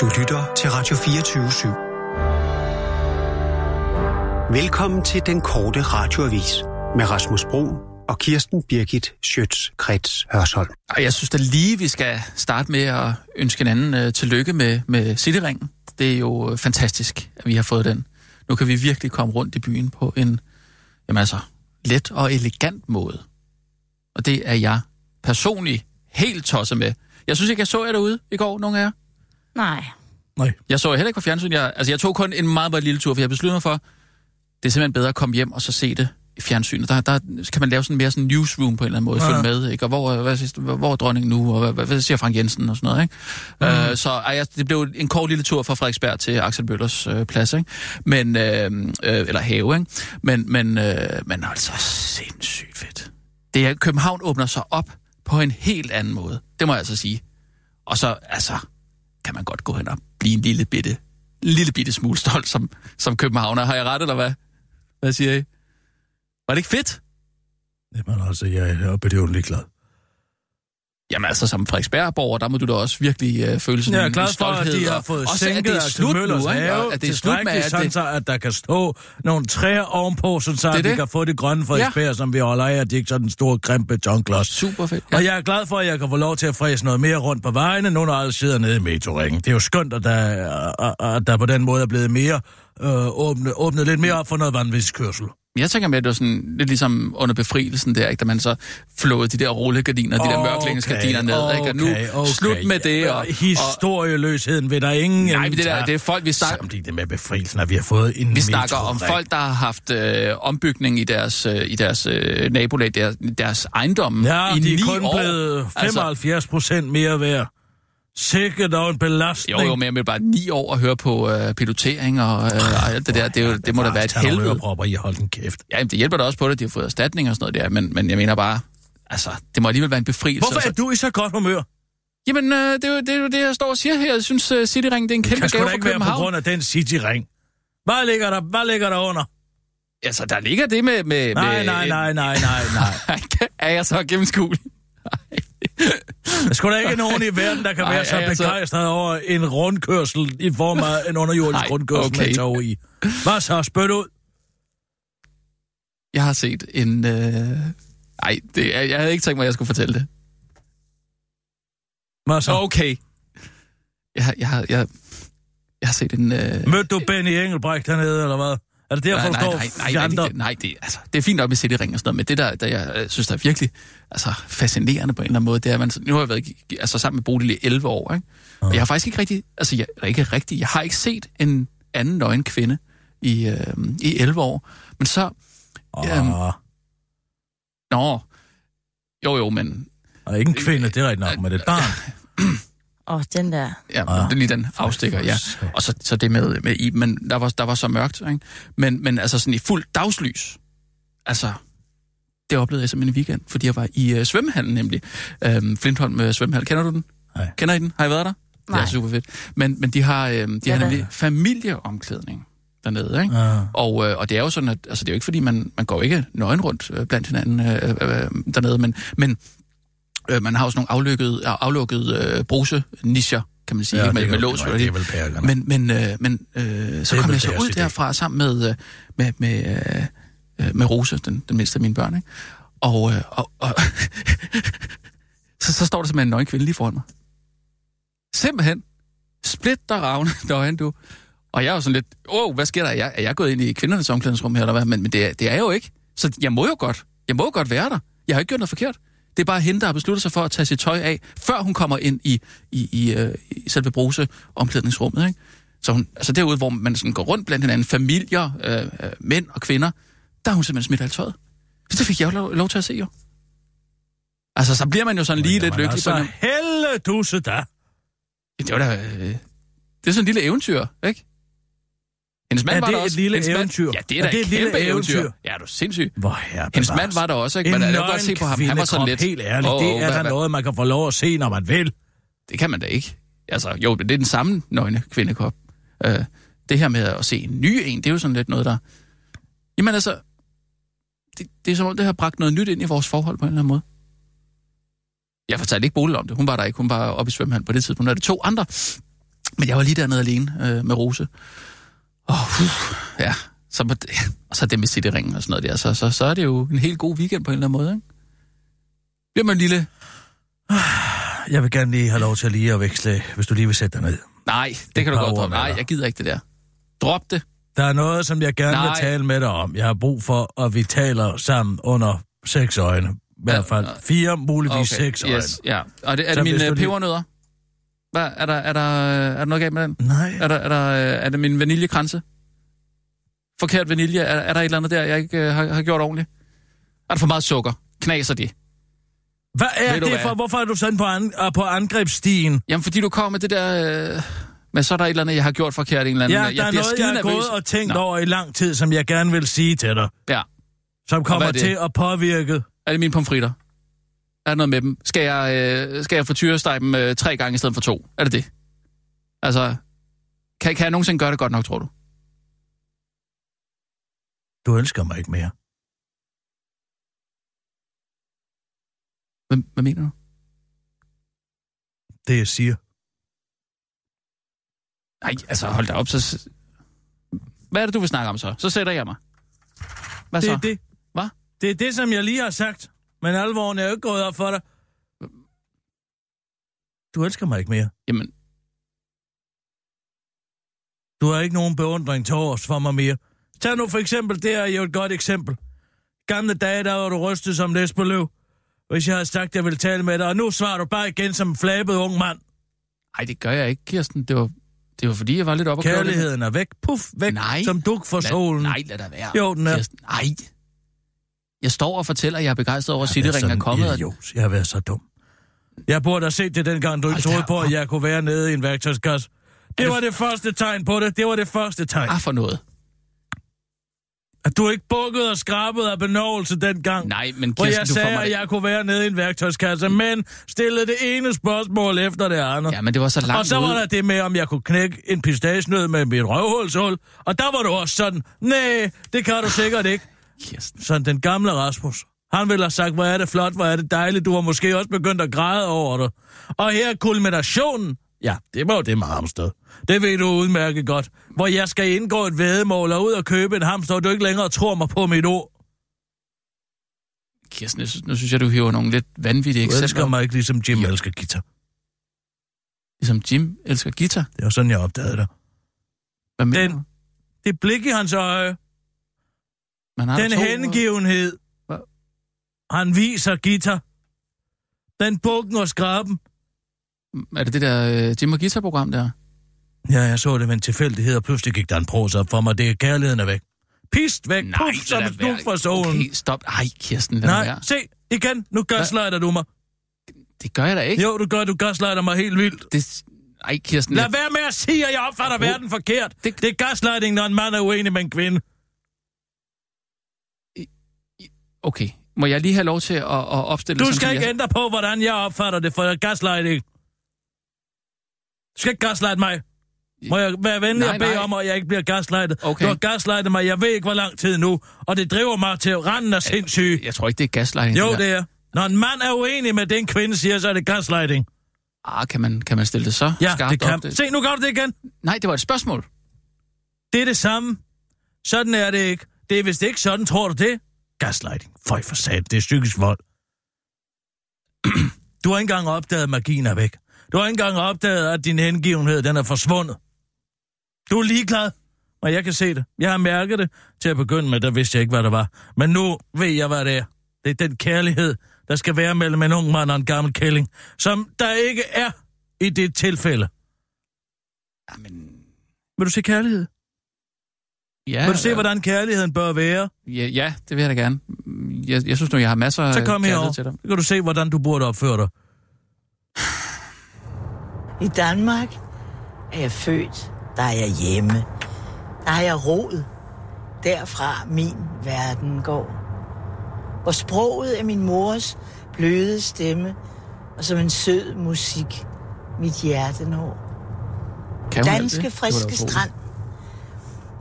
Du lytter til Radio 24 /7. Velkommen til den korte radioavis med Rasmus Bro og Kirsten Birgit Schøtz-Krets Hørsholm. Og jeg synes da lige, vi skal starte med at ønske hinanden uh, øh, tillykke med, med Cityringen. Det er jo øh, fantastisk, at vi har fået den. Nu kan vi virkelig komme rundt i byen på en, jamen altså, let og elegant måde. Og det er jeg personligt helt tosset med. Jeg synes ikke, jeg så jer derude i går, nogen af jer. Nej. Nej. Jeg så heller ikke på fjernsyn. Jeg, altså, jeg tog kun en meget, meget lille tur, for jeg besluttede mig for, det er simpelthen bedre at komme hjem og så se det i fjernsynet. Der, der kan man lave sådan mere sådan newsroom på en eller anden måde, ja. følge med, ikke? Og hvor, hvad, hvor, hvor er dronningen nu, og hvad, hvad, hvad siger Frank Jensen og sådan noget, ikke? Mm. Øh, så ej, det blev en kort lille tur fra Frederiksberg til Axel Bøllers øh, plads, ikke? Men, øh, øh, eller have, ikke? Men, men, øh, men altså sindssygt fedt. Det er, København åbner sig op på en helt anden måde. Det må jeg altså sige. Og så, altså, kan man godt gå hen og blive en lille bitte, en lille bitte smule stolt som, som københavner. Har jeg ret, eller hvad? Hvad siger I? Var det ikke fedt? Jamen altså, jeg er oppe det glad. Jamen altså, som Frederiksbergborger, der må du da også virkelig øh, føle sådan Jeg er en glad for, at de har og- fået at sænket det er slut nu, ikke? Og at det er slut med, at sådan, det... så, at der kan stå nogle træer ovenpå, sådan så Det at vi det. kan få det grønne Frederiksberg, ja. som vi holder af, at det ikke er sådan en stor grim betonklods. Super fedt. Ja. Og jeg er glad for, at jeg kan få lov til at fræse noget mere rundt på vejene, nu når alle sidder nede i metroringen. Det er jo skønt, at der, at- at der på den måde er blevet mere øh, åbnet, åbnet lidt mere op for noget vanvidskørsel. Jeg tænker med, at det var sådan lidt ligesom under befrielsen der, ikke? da man så flåede de der rullegardiner, de der mørklægningsgardiner ned, ikke? Og nu okay. slut med det. Og, og, Historieløsheden vil der ingen... nej, men det, der, det er folk, vi snakker, Samtidig med befrielsen, at vi har fået en vi snakker om folk, der har haft øh, ombygning i deres, øh, i deres øh, nabolag, deres, deres ejendom Ja, i de er kun år. blevet 75 procent mere værd. Sikkert dog en belastning. Jo, jo, men jeg vil bare ni år at høre på øh, pilotering og øh, alt det der. Det, jo, det må da være et helvede. Ørepropper, I har holdt en kæft. Ja, jamen, det hjælper da også på det, de har fået erstatning og sådan noget der, men, men jeg mener bare, altså, det må alligevel være en befrielse. Hvorfor er altså. du i så godt humør? Jamen, øh, det, er jo, det er jo det, jeg står og siger her. Jeg synes, uh, Cityring, det er en Det kæmpe kan sgu gave da for ikke være på København. grund af den City-ring. Hvad ligger der, hvad ligger der under? Altså, der ligger det med... med Nej, med, nej, nej, nej, nej, nej. er jeg så gennemskuelig? Der skulle da ikke nogen i verden, der kan Nej, være så er jeg så- begejstret over en rundkørsel i form af en underjordisk Nej, rundkørsel okay. med tog i. Hvad så? Spyt ud. Jeg har set en... Øh... Ej, det, er- jeg havde ikke tænkt mig, at jeg skulle fortælle det. Hvad så? Okay. Jeg, har- jeg, har, jeg, jeg har set en... Øh... Mødte du Benny Engelbrecht hernede, eller hvad? Er det derfor, nej, du nej, nej, nej, fjanter? nej, det, nej det, altså, det er fint op i Cityring og sådan noget, men det der, der jeg øh, synes, der er virkelig altså, fascinerende på en eller anden måde, det er, at man, nu har jeg været altså, sammen med Bodil i 11 år, ikke? og jeg har faktisk ikke rigtig, altså jeg, ikke rigtig, jeg har ikke set en anden nøgen kvinde i, øh, i 11 år, men så, Øhm, Åh, nå, jo jo, men og ikke en kvinde, det er rigtigt nok, men det er et barn. Åh, den der. ja, Ah. det er lige den afstikker, ja. Og så, så det med, med i, men der var, der var så mørkt, ikke? Men, men altså sådan i fuld dagslys, altså, det oplevede jeg simpelthen i weekend, fordi jeg var i uh, svømmehallen nemlig. Øhm, Flintholm uh, svømmehal, kender du den? Nej. Kender I den? Har I været der? Det Nej. er super fedt. Men, men de har, øhm, de har det? nemlig familieomklædning dernede, ikke? Ja. Og, øh, og det er jo sådan, at altså, det er jo ikke fordi, man, man går ikke nøgen rundt øh, blandt hinanden øh, øh, øh, dernede, men, men øh, man har også nogle aflukkede, aflukkede øh, bruse-nischer, kan man sige, Ja, ikke? med, det med lås. det det. pærkerne. Men, men, øh, men øh, så kom jeg så ud derfra sammen med, øh, med, med, øh, med Rose, den, den mindste af mine børn. Ikke? Og, øh, og, og så, så står der simpelthen en nøgen kvinde lige foran mig. Simpelthen. Split der ravne, nøgen du. Og jeg er jo sådan lidt, åh, oh, hvad sker der? Er jeg, er jeg gået ind i kvindernes omklædningsrum her, eller hvad? Men, men det, er, det er jeg jo ikke. Så jeg må jo godt. Jeg må jo godt være der. Jeg har ikke gjort noget forkert. Det er bare hende, der har besluttet sig for at tage sit tøj af, før hun kommer ind i, i, i, øh, i selve bruse omklædningsrummet. Ikke? Så hun, altså derude, hvor man sådan går rundt blandt hinanden, familier, øh, øh, mænd og kvinder, der har hun simpelthen smidt alt tøjet. Så det fik jeg jo lov, lov til at se, jo. Altså, så bliver man jo sådan lige lidt lykkelig. Altså, en- helle dusse da. det var da... Øh, det er sådan et lille eventyr, ikke? Hendes mand Er var det der et også. lille mand- eventyr? Ja, det er Er da det et et lille kæmpe eventyr. eventyr? Ja, er du sindssyg. Hvor herre Hendes mand var der også, ikke? En Men jeg godt se på ham, han var sådan nøgen lidt... Helt ærligt, Åh, det er da noget, man kan få lov at se, når man vil. Det kan man da ikke. Altså, jo, det er den samme nøgne kvindekop. Øh, det her med at se en ny en, det er jo sådan lidt noget, der... Jamen altså, det, det er som om, det har bragt noget nyt ind i vores forhold på en eller anden måde. Jeg fortalte ikke Bodil om det. Hun var der ikke. Hun var oppe i svømmehallen på det tidspunkt. Nu er det to andre Men jeg var lige dernede alene øh, med Rose. Og uh, ja, så, på det- og så det med City-ringen og sådan noget der, så, så, så er det jo en helt god weekend på en eller anden måde, ikke? Bliver man lille... Jeg vil gerne lige have lov til lige at veksle, hvis du lige vil sætte dig ned. Nej, det kan du godt droppe. Nej, jeg gider ikke det der. Drop det. Der er noget, som jeg gerne Nej. vil tale med dig om. Jeg har brug for, at vi taler sammen under seks øjne. I hvert fald fire, muligvis seks øjne. yes, ja. Og det, er det hvis mine øh, lige- pebernødder? Hvad, er, der, er, der, er der noget galt med den? Nej. Er der, er der, øh, er det min vaniljekranse? Forkert vanilje? Er, er der et eller andet der, jeg ikke øh, har, har gjort ordentligt? Er der for meget sukker? Knaser de? Hvad er Ved det hvad? for? Hvorfor er du sådan på, an, uh, på angrebsstien? Jamen, fordi du kommer med det der... Øh, men så er der et eller andet, jeg har gjort forkert. En eller anden, Ja, jeg der er bliver noget, jeg har gået og tænkt Nå. over i lang tid, som jeg gerne vil sige til dig. Ja. Som kommer er til at påvirke. Er det mine pomfritter? Er der noget med dem? Skal jeg, øh, skal jeg frityrestege dem øh, tre gange i stedet for to? Er det det? Altså, kan, kan jeg nogensinde gøre det godt nok, tror du? Du ønsker mig ikke mere. Hvad, hvad mener du? Det jeg siger. Nej, altså hold da op, så... Hvad er det, du vil snakke om så? Så sætter jeg mig. Hvad Det så? er det. Hvad? Det er det, som jeg lige har sagt. Men alvoren er jo ikke gået op for dig. Du elsker mig ikke mere. Jamen, Du har ikke nogen beundring til års for mig mere. Tag nu for eksempel, det er jo et godt eksempel. Gamle dage, der var du rystet som læsbeløv. Hvis jeg havde sagt, at jeg ville tale med dig, og nu svarer du bare igen som en flabet ung mand. nej, det gør jeg ikke, Kirsten. Det var, det var fordi, jeg var lidt oppe. Kærligheden er væk. Puff, væk. Nej. Som duk for Lad- solen. Nej, lad da være. Jo, den er. Kirsten. Nej. Jeg står og fortæller, at jeg er begejstret over, at Cityringen er kommet. en Og... Idiot. Jeg har været så dum. Jeg burde have set det dengang, du ikke troede på, at jeg kunne være nede i en værktøjskasse. Det det var det første tegn på det. Det var det første tegn. Ah, for noget. At du ikke bukkede og skrabede af benovelse dengang. Nej, men Hvor Kirsten, jeg du sagde, at det. jeg kunne være nede i en værktøjskasse, men stillede det ene spørgsmål efter det andet. Ja, men det var så langt og så var ude. der det med, om jeg kunne knække en pistagenød med mit røvhulshul. Og der var du også sådan, nej, det kan du sikkert ikke. Kirsten. Sådan den gamle Rasmus. Han ville have sagt, hvor er det flot, hvor er det dejligt. Du har måske også begyndt at græde over det. Og her er kulminationen. Ja, det var jo det med Hamsted. Det ved du udmærket godt. Hvor jeg skal indgå et vædemål og ud og købe en hamster, og du ikke længere tror mig på mit ord. Kirsten, jeg synes, nu synes jeg, du hiver nogle lidt vanvittige Du elsker eksempler. mig ikke, ligesom Jim Jo. elsker guitar. Ligesom Jim elsker guitar. Det var sådan, jeg opdagede det. Hvad mener Den- du? Det blik i hans øje, Man har den to- hengivenhed, Hvad? han viser guitar. Den bukken og skraben. Er det det der øh, Jim og Guitar-program der? Ja, jeg så det ved en tilfældighed, og pludselig gik der en pros op for mig. Det er kærligheden er væk. Pist væk, Nej, puff, som et fra solen. Okay, stop. Ej, Kirsten, lad Nej, være. se, igen, nu gaslighter du mig. Det gør jeg da ikke. Jo, du gør, du gaslighter mig helt vildt. Det... Ej, Kirsten. Lad jeg- være med at sige, at jeg opfatter Jo. verden forkert. Det- Det er gaslighting, når en mand er uenig med en kvinde. Okay. Må jeg lige have lov til at, at opstille Du det, skal sådan, ikke som ændre på, hvordan jeg opfatter det for gaslighting. Du skal ikke gaslight mig. Må jeg være venlig Nej, og bede nej. om, at jeg ikke bliver gaslightet? Okay. Du har gaslightet mig, jeg ved ikke, hvor lang tid nu, og det driver mig til randen af sindssyge. Jeg, jeg tror ikke, det er gaslighting. Jo, det er. Når en mand er uenig med det, en kvinde siger, så er det gaslighting. Ah, kan man, kan man stille det så Ja, skarpt det kan. op? Det... Se, nu gør du det igen. Nej, det var et spørgsmål. Det er det samme. Sådan er det ikke. Det er vist ikke sådan, tror du det? Gaslighting. Føj for sat, det er psykisk vold. Du har ikke engang opdaget, at magien er væk. Du har ikke engang opdaget, at din hengivenhed, den er forsvundet. Du er ligeglad, og jeg kan se det. Jeg har mærket det. Til at begynde med, der vidste jeg ikke, hvad det var. Men nu ved jeg, hvad det er. Det er den kærlighed, der skal være mellem en ung mand og en gammel kælling, som der ikke er i det tilfælde. Jamen, Vil du se kærlighed? Ja, Vil du se, ja, hvordan kærligheden bør være? ja, ja, det vil jeg da gerne. Jeg, jeg synes nu, jeg har masser af Så kom herover. til dig. Så kan du se, hvordan du burde opføre dig. I Danmark er jeg født, der er jeg hjemme. Der har jeg rod. Derfra min verden går. Hvor sproget er min mors bløde stemme, og som en sød musik mit hjerte når. Danske, friske strand.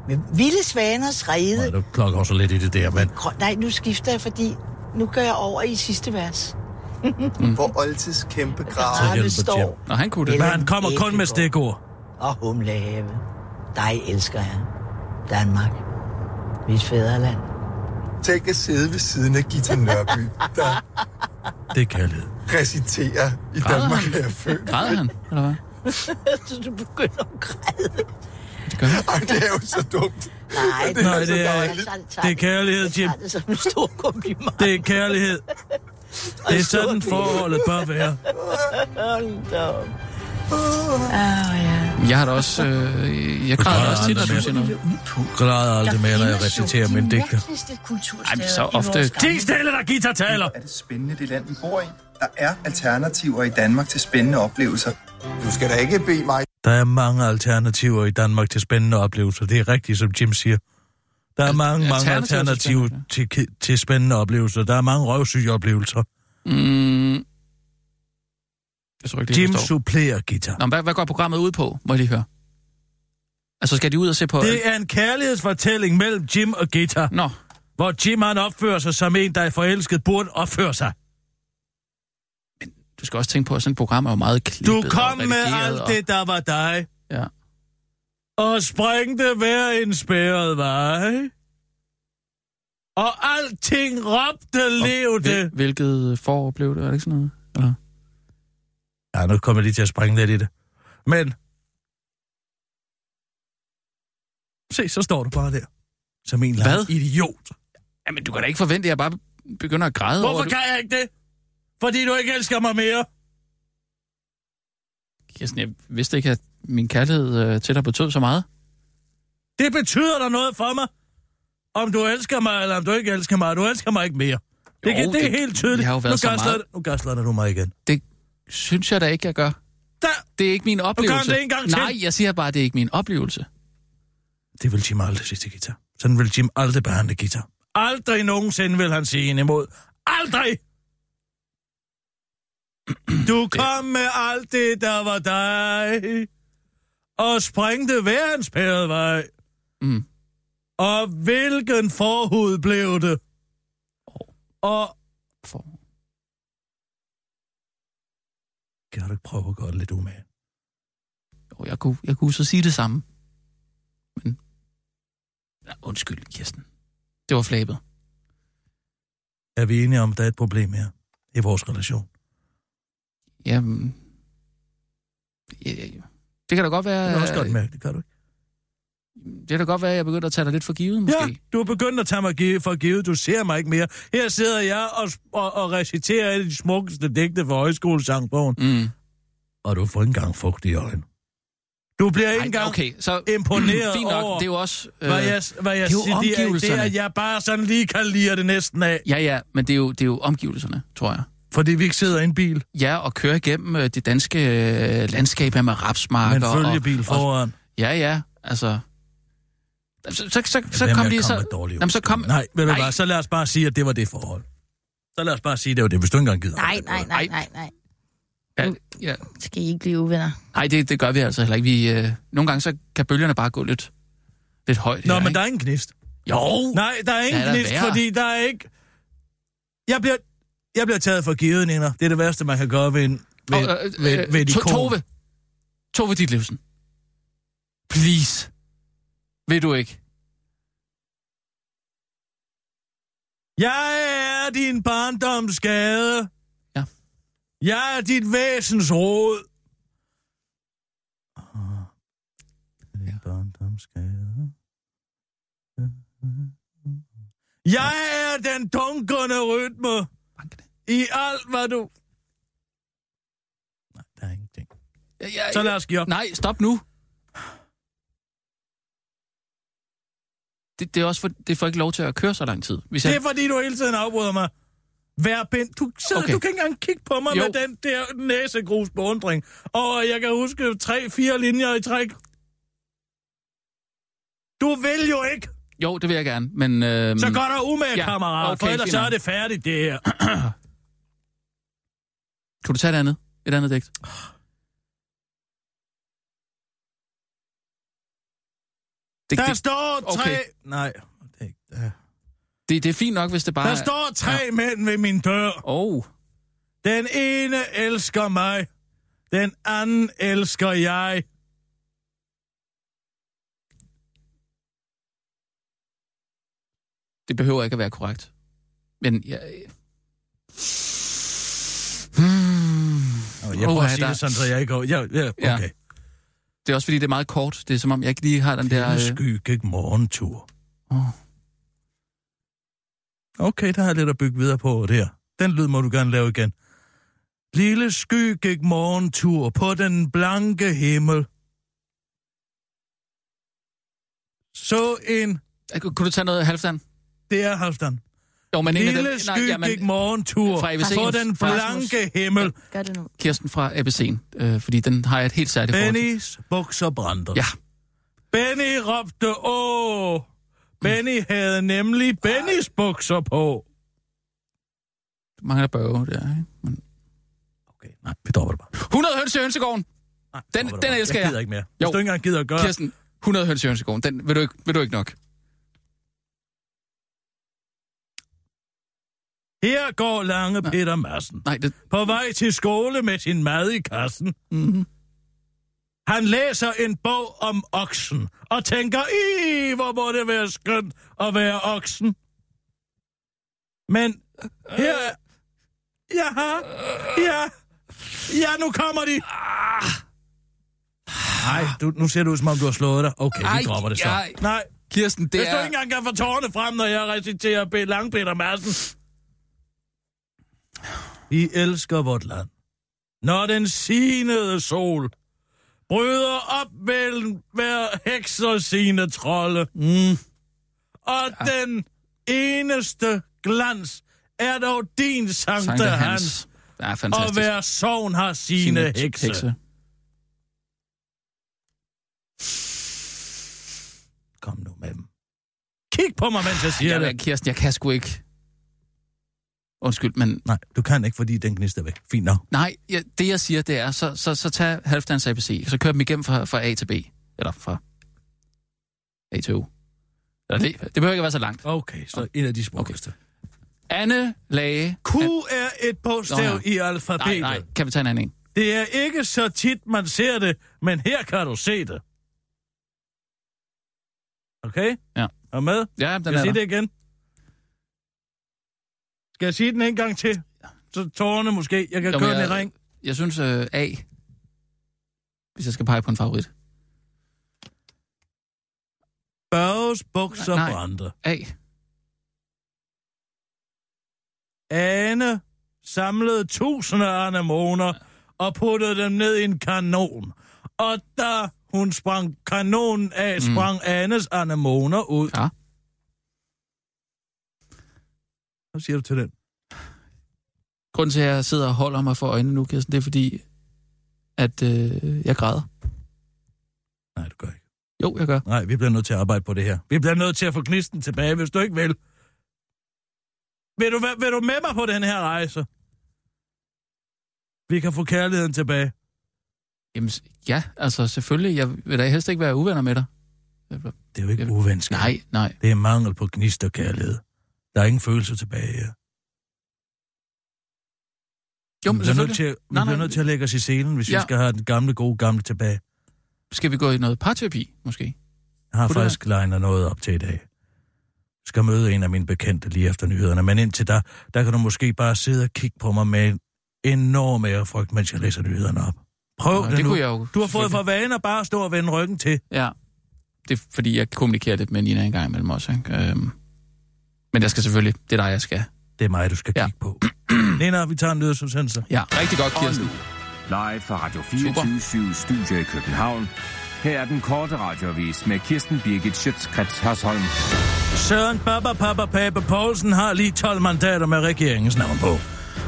Med vilde svaners rede. Nej, du klokker også lidt i det der, men... Nej, nu skifter jeg, fordi nu gør jeg over i sidste vers. Hvor Oltis kæmpe grav står. Nå, han kunne det. Men han kommer kun med stikord. og humlehave. Dig elsker jeg. Danmark. Mit fædreland. Tænk at sidde ved siden af Gita Nørby, der Det er kærlighed. reciterer i Græder Danmark han? er jeg født. Græder han, eller hvad? Så du begynder at græde. Det gør. Ej, det er jo så dumt. Nej, Det Nej, er så det er ikke. Det er kærlighed, Jim. Det som en stor kompliment. Det er kærlighed. Det er sådan forholdet bør være. Ah, ja. Jeg har da også... Øh, jeg græder også tit, når du siger noget. Græder aldrig mere, når jeg reciterer min digter. Ej, men så ofte... Ti stille, der guitar taler! er det spændende, det land, vi bor i. Der er alternativer i Danmark til spændende oplevelser. Du skal da ikke bede mig Der er mange alternativer i Danmark til spændende oplevelser. Det er rigtigt, som Jim siger. Der er mange, mange alternativer til spændende, til, til spændende oplevelser. Der er mange røvsyge oplevelser. Mm, jeg tror ikke, det Jim supplerer guitar. Nå, hvad, hvad går programmet ud på, må jeg lige høre? Altså, skal de ud og se på... Det er en kærlighedsfortælling mellem Jim og guitar, Nå, hvor Jim han opfører sig som en, der er forelsket, burde opføre sig. Du skal også tænke på, at sådan et program er jo meget klippet Du og kom med redigeret alt og- det, der var dig, Ja. og sprængte hver en spærret vej. Og alting råbte levede. Hvil, hvilket forår blev det? Er det ikke sådan noget? Eller? Ja, nu kommer jeg lige til at springe lidt i det. Men... Se, så står du bare der. Som en eller idiot. Jamen, du kan da ikke forvente, at jeg bare begynder at græde over Hvorfor kan jeg ikke det? Fordi du ikke elsker mig mere. Kirsten, jeg vidste ikke, at min kærlighed øh, til dig betød så meget. Det betyder der noget for mig. Om du elsker mig, eller om du ikke elsker mig. Du elsker mig ikke mere. Det, Jo, det er det- helt tydeligt. nu så gaslighter- Nu gaslighter du mig igen. Det synes jeg da ikke, jeg gør. Der! Det er ikke min oplevelse. det en gang til. Nej, jeg siger bare, at det er ikke min oplevelse. Det vil Jim aldrig sige til guitar. Sådan vil Jim aldrig behandle guitar. Aldrig nogensinde vil han sige en imod. Aldrig! Du kom med alt det, der var dig, og sprængte hver en spærret vej. Mm. Og hvilken forhud blev det? Og For... kan du ikke prøve at gøre det lidt umage? Jo, jeg kunne, jeg kunne så sige det samme. Men... Ja, undskyld, Kirsten. Det var flabet. Er vi enige om, at der er et problem her i vores relation? Jamen... Ja, ja, ja. Det kan da godt være... Det er også godt mærke, det kan du ikke. Det kan da godt være, at jeg begynder at tage dig lidt for givet, måske. Ja, du er begyndt at tage mig for givet. Du ser mig ikke mere. Her sidder jeg og, og, og reciterer et af de smukkeste digte for højskolesangbogen. Mm. Og du får ikke engang fugt i øjnene. Du bliver ikke Ej, engang okay, så... imponeret Fint nok, over, det er jo også... Øh, hvad jeg, hvad jeg det er jo siger. Det er, det er, at jeg bare sådan lige kan lide det næsten af. Ja, ja, men det er, jo, det er jo omgivelserne, tror jeg. Fordi vi ikke sidder i en bil, Ja, og køre igennem øh, det danske øh, landskab her med med rapsmarker. en følgebil og, foran. Og, ja, ja, altså... Så, så, så, så kom er kommet så... Jamen, så kom... Nej, ved du hvad, så lad os bare sige, at det var det forhold. Så lad os bare sige, at det var det, hvis du ikke engang gider. Nej, nej, nej, nej, nej. Ja, ja. Skal I ikke blive uvenner? Nej, det, det gør vi altså heller ikke. Vi, øh, nogle gange så kan bølgerne bare gå lidt, lidt højt. Nå, her, men ikke? der er ingen gnist. Jo! Nej, der er ingen Ja, der gnist, fordi der er ikke... Jeg bliver, jeg bliver taget for givet, Nina. Det er det værste, man kan gøre ved, en, ved, Og, øh, ved, øh, ved et To- ikon. Tove. Tove Ditlevsen. Please. Vil du ikke? Jeg er din barndomsskade. Ja. Jeg er dit væsens råd. Din barndomsskade. Jeg er den dunkende rytme. I alt, hvad du... Nej, der er ingenting. Ja, ja, Så lad os give op. Nej, stop nu. Det, det er også for, det får ikke lov til at køre så lang tid. Hvis Det jeg, er fordi, du hele tiden afbryder mig. Vær bind. Du, sidder, okay. Du kan ikke engang kigge på mig Jo. med den der næsegrus beundring. Og jeg kan huske tre-fire linjer i træk. Du vil jo ikke. jo, det vil jeg gerne, men... Øh, Så gør dig umage, ja, kammerat, okay, for ellers så er det færdigt, det her. Kan du tage et andet? Et andet digt? Det, der det, står tre... Okay. Nej, det er ikke... Det, det er fint nok, hvis det bare... Der står tre ja. mænd ved min dør. Oh. Den ene elsker mig. Den anden elsker jeg. Det behøver ikke at være korrekt. Men jeg... Jeg prøver Uha, at sige der- det sådan, så jeg ikke... Ja, ja, Ja. okay. Det er også fordi, det er meget kort. Det er som om, jeg ikke lige har den der... Øh... sky gik morgentur. Åh. Okay, der har jeg lidt at bygge videre på der. Den lyd må du gerne lave igen. Lille sky gik morgentur på den blanke himmel. Så en... Kunne du tage noget halvstand? Det er Halvdan. Jo, men en af Lille dem... sky gik morgentur fra ABC'en. på den Fra blanke himmel. Gør det nu. Kirsten fra ABC'en, øh, fordi den har jeg et helt særligt forhold til. Bennys bukser brændte. Ja. Benny råbte åh. Benny havde nemlig Bennys bukser på. Du mangler bøge der, ikke? Men... Okay, nej, vi dropper det bare. 100 høns i hønsegården! Nej, Den- den elsker jeg. jeg. gider ikke mere. Hvis Jo. du ikke engang gider at gøre... Kirsten, 100 høns i hønsegården. Den vil du ikke, vil du ikke nok. Her går lange Peter Madsen. Nej, det... På vej til skole med sin mad i kassen. Mm-hmm. Han læser en bog om oksen og tænker, i hvor må det være skønt at være oksen. Men her... Ja, ja, ja, nu kommer de. Nej, du, nu ser du ud, som om du har slået dig. Okay, Ej, vi dropper det så. ej. Nej, Kirsten, det hvis du er... ikke engang kan få tårne frem, når jeg reciterer B. Lang Peter Madsen. Vi elsker vort land. Når den sinede sol bryder op mellem hver heks og sine trolde. Mm. Og ja. den eneste glans er dog din Sankte, Sankte Hans. Hans. Er Og hver sovn har sine, Sine hekse. hekse. Kom nu med dem. Kig på mig, mens jeg siger Ja, det. Kirsten, jeg kan sgu ikke... Undskyld, men Nej, du kan ikke, fordi den gnist er væk. Fint nok. nej, ja, det jeg siger, det er, så, så, så tag halvdans ABC, så kør dem igennem fra, fra A til B. Eller fra A til O. Eller det, det behøver ikke at være så langt. Okay, så en af de smukkeste. Okay. Anne Lage... Q er et bogstav Nå, i alfabetet. Nej, nej, kan vi tage en anden en? Det er ikke så tit, man ser det, men her kan du se det. Okay? Ja. Er med? Ja, den er jeg sige der. det igen? Skal jeg sige den en gang til? Så tårne måske. Jeg kan Jo, køre men den i jeg- ring. Jeg synes uh, A, hvis jeg skal pege på en favorit. Børges bukser Nej. brændte. A. Ane samlede tusinde anemoner og puttede dem ned i en kanon. Og da hun sprang kanonen af, sprang mm. Anes anemoner ud. Ja. Hvad siger du til den? Grunden til, at jeg sidder og holder mig for øjnene nu, Kirsten, det er fordi, at øh, jeg græder. Nej, du gør ikke. Jo, jeg gør. Nej, vi bliver nødt til at arbejde på det her. Vi bliver nødt til at få gnisten tilbage, hvis du ikke vil. Vil du, vil du med mig på den her rejse? Vi kan få kærligheden tilbage. Jamen, ja, altså selvfølgelig. Jeg vil da helst ikke være uvenner med dig. Det er jo ikke Jeg- uvenskab. Nej, nej. Det er mangel på gnist og kærlighed. Der er ingen følelse tilbage her. Jo, vi men bliver, nødt til, vi Nej, nej. nødt til at lægge os i selen, hvis ja. Ja. vi skal have den gamle, gode gamle tilbage. Skal vi gå i noget parterapi, måske? Jeg har Kunne faktisk legnet noget op til i dag. Jeg skal møde en af mine bekendte lige efter nyhederne, men indtil da, der kan du måske bare sidde og kigge på mig med en enorm ærefrygt, mens jeg læser nyhederne op. Prøv Nå, det, det nu. kunne jeg jo Du har fået for vane at bare stå og vende ryggen til. Ja. Det er fordi, jeg kommunikerer lidt med Nina en gang imellem også. Ikke? Øhm. Men jeg skal selvfølgelig... Det er dig, jeg skal. Det er mig, du skal Ja. kigge på. Nina, vi tager en nyhedsudsendelse. Ja, rigtig godt, Kirsten. live fra Radio 24 Studio i København. Her er den korte radiovis med Kirsten Birgit Schøtzgrads Hasholm. Søren Baba Papa Pape Poulsen har lige 12 mandater med regeringens navn på.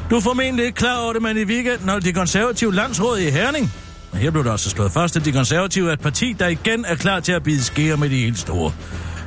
Du er formentlig ikke klar over det, men i weekenden holdt de konservative landsråd i Herning. Og her blev det også slået fast, at de konservative er et parti, der igen er klar til at bide skære med de helt store.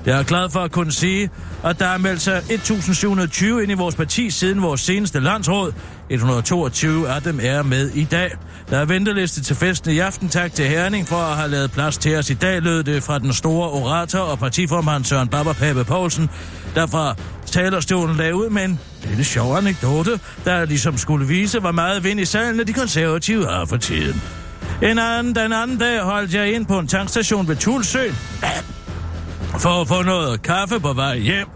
Jeg er glad for at kunne sige, at der er meldt sig 1720 ind i vores parti siden vores seneste landsråd. 122 af dem er med i dag. Der er venteliste til festen i aften. Tak til Herning for at have lavet plads til os i dag, lød det fra den store orator og partiformand Søren Baba Pape Poulsen, der fra talerstolen lagde ud med en lille sjov anekdote, der ligesom skulle vise, hvor meget vind i salen de konservative har for tiden. En anden, den anden dag holdt jeg ind på en tankstation ved Tulsø for at få noget kaffe på vej hjem.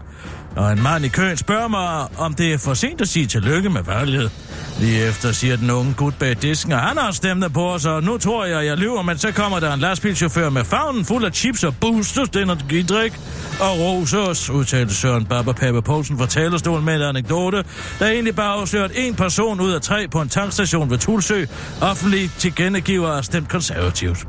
Og en mand i køen spørger mig, om det er for sent at sige tillykke med valget. Lige efter siger den unge gut bag disken, og han har stemt på os, og nu tror jeg, jeg lyver, men så kommer der en lastbilchauffør med favnen fuld af chips og boosters, den Gidrik og rosers, udtalte Søren Baba Pappe Poulsen fra talerstolen med en anekdote, der egentlig bare afsløret en person ud af tre på en tankstation ved Tulsø, offentligt til gengiver stemt konservativt.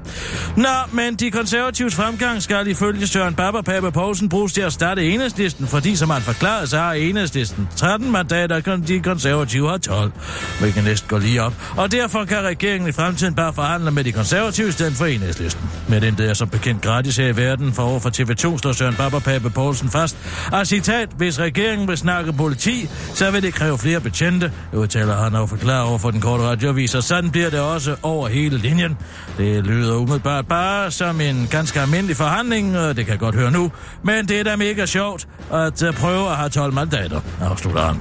Nå, men de konservatives fremgang skal ifølge Søren Baba Pappe Poulsen bruges til at starte enhedslisten, fordi som han forklarede, så har enhedslisten 13 mandater, og de konservative har 12 hvilket næsten går lige op. Og derfor kan regeringen i fremtiden bare forhandle med de konservative i stedet for enhedslisten. Men den der som bekendt gratis her i verden for over for TV2 slår Søren Baba Pape Poulsen fast. Og citat, hvis regeringen vil snakke politi, så vil det kræve flere betjente, udtaler han og forklarer over for den korte radioavis, og sådan bliver det også over hele linjen. Det lyder umiddelbart bare som en ganske almindelig forhandling, og det kan jeg godt høre nu, men det er da mega sjovt at øh, prøve at have 12 mandater, afslutter han.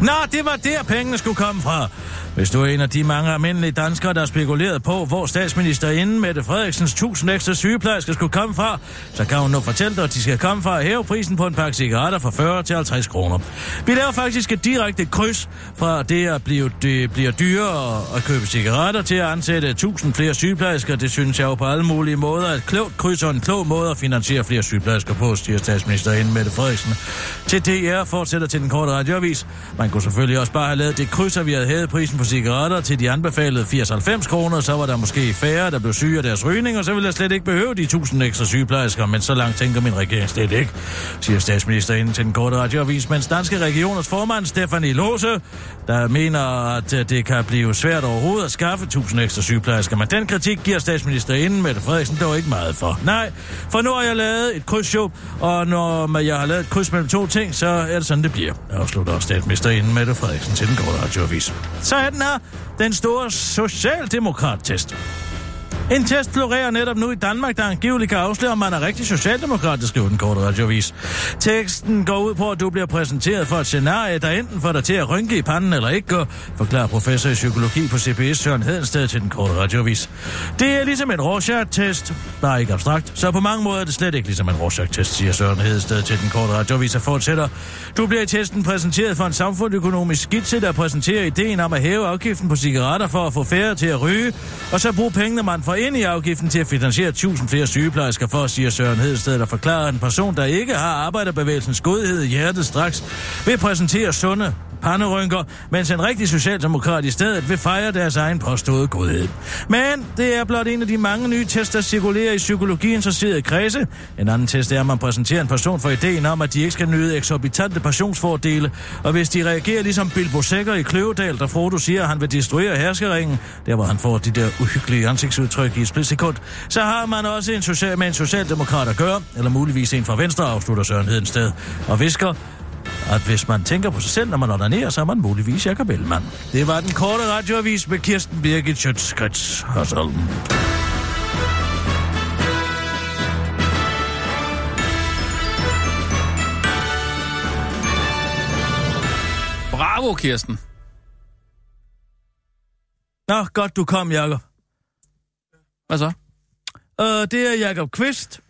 Nå, det var der, pengene skulle komme fra. Hvis du er en af de mange almindelige danskere, der har spekuleret på, hvor statsministerinden Mette Frederiksens 1000 ekstra sygeplejersker skulle komme fra, så kan hun nu fortælle dig, at de skal komme fra at hæve prisen på en pakke cigaretter fra 40 til 50 kroner. Vi laver faktisk et direkte kryds fra det at blive, det bliver dyrere at købe cigaretter til at ansætte 1000 flere sygeplejersker. Det synes jeg jo på alle mulige måder et klogt kryds og en klog måde at finansiere flere sygeplejersker på, siger statsministerinden Mette Frederiksen. Til DR fortsætter til den korte radioavis. Man kunne selvfølgelig også bare have lavet det kryds, at vi havde hævet prisen på cigaretter til de anbefalede 80-90 kroner, så var der måske færre, der blev syge af deres rygning, og så ville jeg slet ikke behøve de 1000 ekstra sygeplejersker, men så langt tænker min regering slet ikke, siger statsministeren til den korte radioavis, mens danske regioners formand Stefanie Lose, der mener, at øh, det kan blive svært overhovedet at skaffe 1000 ekstra sygeplejersker, men den kritik giver statsministerinden Mette Frederiksen dog ikke meget for. Nej, for nu har jeg lavet et krydsshow, og når jeg har lavet et kryds mellem to ting, så er det sådan, det bliver, afslutter statsministerinden Mette Frederiksen til den korte radioavis. Så er den her den store socialdemokrat-test. En test florerer netop nu i Danmark, der angiveligt kan afsløre, om man er rigtig socialdemokrat, skriver den korte radiovis. Teksten går ud på, at du bliver præsenteret for et scenarie, der enten får dig til at rynke i panden eller ikke gør, forklarer professor i psykologi på CBS Søren Hedensted til den korte radiovis. Det er ligesom en Rorschach-test, bare ikke abstrakt, så på mange måder er det slet ikke ligesom en Rorschach-test, siger Søren Hedensted til den korte radiovis og fortsætter. Du bliver i testen præsenteret for en samfundsøkonomisk skitse, der præsenterer ideen om at hæve afgiften på cigaretter for at få færre til at ryge, og så bruge pengene, man får ind i afgiften til at finansiere 1000 flere sygeplejersker for, siger Søren Hedsted, der forklarer, at en person, der ikke har arbejderbevægelsens godhed i hjertet straks, vil præsentere sunde panderynker, mens en rigtig socialdemokrat i stedet vil fejre deres egen påståede godhed. Men det er blot en af de mange nye tests, der cirkulerer i psykologiinteresserede kredse. En anden test er, at man præsenterer en person for ideen om, at de ikke skal nyde eksorbitante pensionsfordele, og hvis de reagerer ligesom Bilbo Sækker i Kløvedal, der Frodo siger, at han vil destruere herskeringen, der hvor han får de der uhyggelige ansigtsudtryk i et splitsekund, så har man også en social, med en socialdemokrat at gøre, eller muligvis en fra Venstre, afslutter Søren Hedensted, og visker, at hvis man tænker på sig selv, når man onanerer, så er man muligvis Jacob Ellemann. Det var den korte radioavis med Kirsten Birgit Schøtzgrads Hørsholm. Bravo, Kirsten. Nå, godt du kom, Jacob. Hvad så? Uh, det er Jacob Kvist,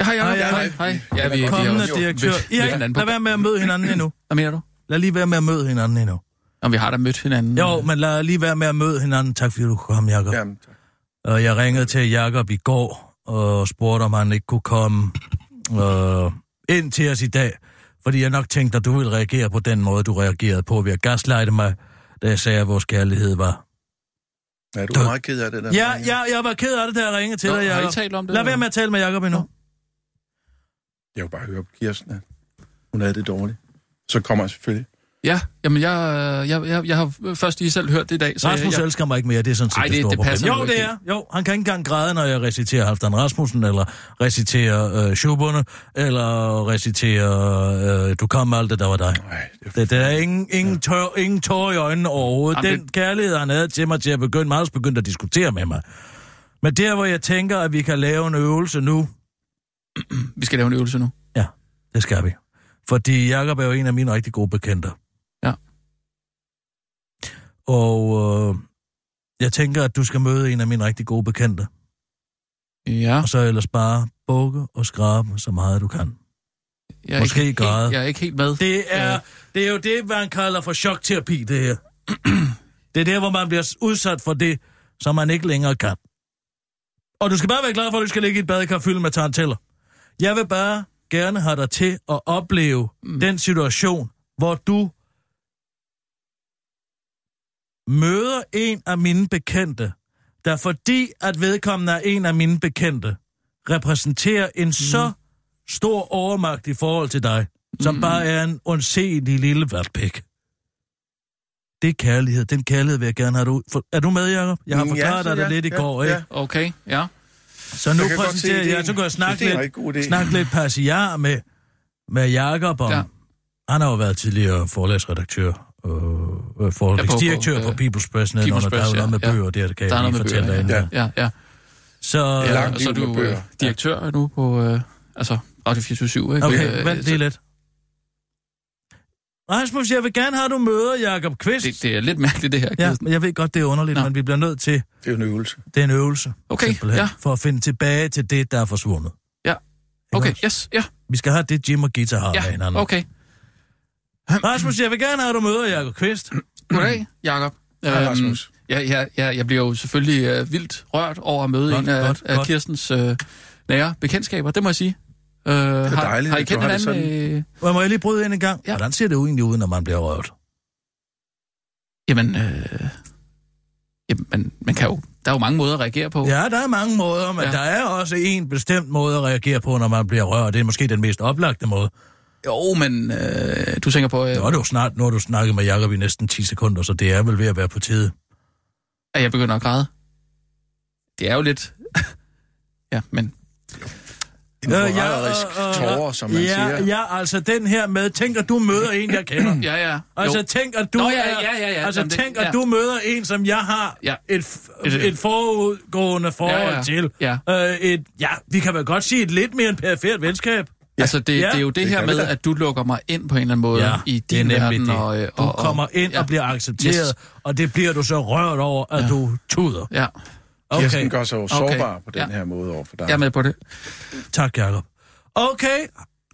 Ja, hej, Hej, hej, hej. hej. Ja, vi, vi kommende har jo direktør. mødt- I har mødt ikke, lad være med at møde hinanden endnu. Hvad mener du? Lad lige være med at møde hinanden endnu. Om vi har da mødt hinanden. Jo, men lad lige være med at møde hinanden. Tak fordi du komme, Jacob. Jamen, tak. Og jeg ringede til Jakob i går og spurgte, om han ikke kunne komme øh, ind til os i dag. Fordi jeg nok tænkte, at du ville reagere på den måde, du reagerede på ved at gaslighte mig, da jeg sagde, at vores kærlighed var. Ja, du er meget ked af det der. Ja, ja, jeg var ked af det, da jeg ringede til Nå, dig, har I Jacob. talt om det, Lad være med at tale med Jacob endnu. Jeg kunne bare høre på Kirsten, at hun havde det dårligt. Så kommer jeg selvfølgelig. Ja, jamen jeg, jeg, jeg, jeg har først lige selv hørt det i dag. Så Rasmus jeg, jeg, elsker mig ikke mere, det er sådan set Ej, det, det- store det passer Jo, det er. Jo, han kan ikke engang græde, når jeg reciterer Halvdan Rasmussen, eller reciterer øh, Schuberne, eller reciterer øh, Du kom med alt det, der var dig. Nej, det er Det, der er ingen, ingen, tør, ingen tår i øjnene overhovedet. Jamen, Den kærlighed, han havde til mig til at begynde, meget begyndt at diskutere med mig. Men der, hvor jeg tænker, at vi kan lave en øvelse nu, vi skal lave en øvelse nu. ja, det skal vi. Fordi Jacob er jo en af mine rigtig gode bekendte. Ja. Og øh, jeg tænker, at du skal møde en af mine rigtig gode bekendte. Ja, Og så ellers bare bukke og skrabe så meget du kan. jeg er Måske ikke græde. helt, jeg er ikke helt med. Det er, Øh, det er jo det, man kalder for chokterapi, det her. det er der, hvor man bliver udsat for det, som man ikke længere kan. Og du skal bare være glad for, at du skal ligge i et badekar fyldt med taranteller. Jeg vil bare gerne have dig til at opleve mm. den situation, hvor du møder en af mine bekendte, der fordi at vedkommende er en af mine bekendte, repræsenterer en mm. så stor overmagt i forhold til dig, som Mm. bare er en undseelig lille vatpæk. Det er kærlighed. Den kærlighed vil jeg gerne have dig ud. For, er du med, Jacob? Jeg har Mm, ja, forklaret så dig det ja, lidt i ja, går, ikke? ja. Okay, ja. Så nu Jeg præsenterer jeg, så kan jeg snakke Det er lidt, snakke lidt passiar med, med Jacob om... Ja. Han har jo været tidligere forlagsredaktør, øh, øh, forlagsdirektør Ja, på- på, på, på People's Press, når People's der er jo Press, noget med ja, ja. bøger der, det kan Der er jeg noget lige med fortælle bøger, dig. ja. Ja. Ja, ja. Så, Ja, langt og så er du øh, bøger. direktør nu på øh, altså Radio 24 ikke? okay, Øh, vent lige lidt. Rasmus, jeg vil gerne have, at du møder Jacob Kvist. Det, det er lidt mærkeligt, det her. Ja, men jeg ved godt, det er underligt, Nå. men vi bliver nødt til, Det er en øvelse. det er en øvelse, Okay, simpelthen, ja. for at finde tilbage til det, der er forsvundet. Ja. Okay, yes, ja, Vi skal have det, Jim og Gita har med ja, hinanden. okay. Rasmus, jeg vil gerne have, at du møder Jacob Kvist. Goddag, Jacob. Hej, Rasmus. Ja, ja, ja, jeg bliver jo selvfølgelig øh, vildt rørt over at møde Godt, en af, godt, af godt. Kirstens øh, nære bekendtskaber, det må jeg sige. Øh, det er har, dejligt, har I kendt hinanden? Øh, Hvor må jeg lige bryde ind en gang? Ja. Hvordan ser det ud egentlig ud, når man bliver røvet? jamen, øh, jamen, man kan jo, der er jo mange måder at reagere på. Ja, der er mange måder, men Ja. der er også en bestemt måde at reagere på, når man bliver rørt. Det er måske den mest oplagte måde. Jo, men øh, du tænker på, øh, er, det jo snart, nu har du snakket med Jacob i næsten 10 sekunder, så det er vel ved at være på tide. at jeg begynder at græde. Det er jo lidt... ja, men En Øh, forræderisk øh, øh, tårer, som man ja, siger. Ja, altså den her med, tænk at du møder en, jeg kender. ja, ja. Altså jo. tænk at du Nå, ja, ja, ja, ja. altså Jamen, det- tænk at ja. du møder en, som jeg har Ja. et, Et- et forudgående forhold Ja, ja. til. Ja. Øh, et, ja, vi kan vel godt sige et lidt mere end perifert venskab. Altså, det, Ja, det er jo det, det her med, at du lukker mig ind på en eller anden måde Ja, i det din nemlig verden. det. Og, øh, Du og, kommer ind ja. og bliver accepteret, Yes. og det bliver du så rørt over, at Ja. du tuder. Ja, Kirsten Okay, gør sig jo sårbar på den Ja. her måde over for dig. jeg er med på det. tak Jacob. Okay,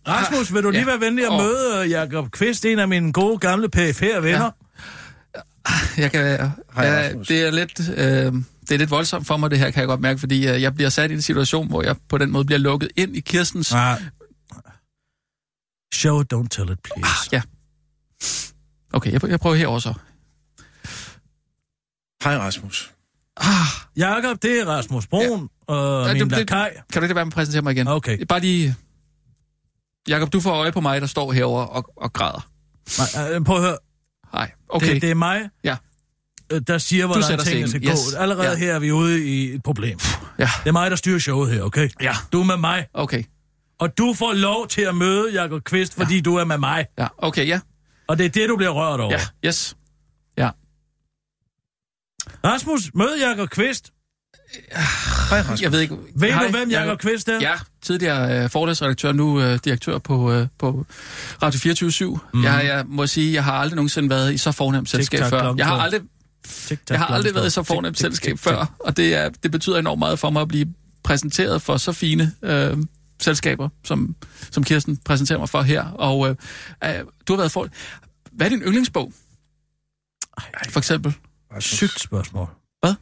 Rasmus, vil du lige Ja. være venlig at Åh. møde øh, Jacob Kvist, en af mine gode gamle perifære venner? Jeg kan, Hej, ja, Rasmus. det er lidt... Øh, det er lidt voldsomt for mig, det her, kan jeg godt mærke, fordi øh, jeg bliver sat i en situation, hvor jeg på den måde bliver lukket ind i Kirstens... Ah. Show it, don't tell it, please. Ah, ja. Okay, jeg, jeg prøver herover så. Hej, Rasmus. Ah, Jakob, det er Rasmus Brun, ja. og Ja, min det- det- lakaj. kan du ikke være med at præsentere mig igen? Okay. Bare lige... Jakob, du får øje på mig, der står herover og, og græder. Nej, øh, prøv at høre. Nej, okay. Det, det er mig, Ja. øh, der siger, hvordan tingene skal scenen. gå. Yes. Allerede Ja. her er vi ude i et problem. Ja, Det er mig, der styrer showet her, okay? Ja. Du er med mig, okay. og du får lov til at møde Jakob Kvist, fordi du er med mig. Ja, okay, ja. Og det er det, du bliver rørt over. Ja, yes. Rasmus, mød Jakob Kvist. Hej, Rasmus. Jeg ved ikke... Ved Hej, du, hvem Jakob Kvist er? Ja, tidligere øh, forlagsredaktør, nu øh, direktør på, øh, på Radio 24 mm. jeg, jeg må sige, jeg har aldrig nogensinde været i så fornemt selskab før. Jeg har aldrig, jeg har aldrig været i så fornemt selskab før, og det, er, det betyder enormt meget for mig at blive præsenteret for så fine øh, selskaber, som, som Kirsten præsenterer mig for her. Og øh, øh, du har været for... Hvad er din yndlingsbog? For eksempel. Rasmus. Sygt spørgsmål. Hvad?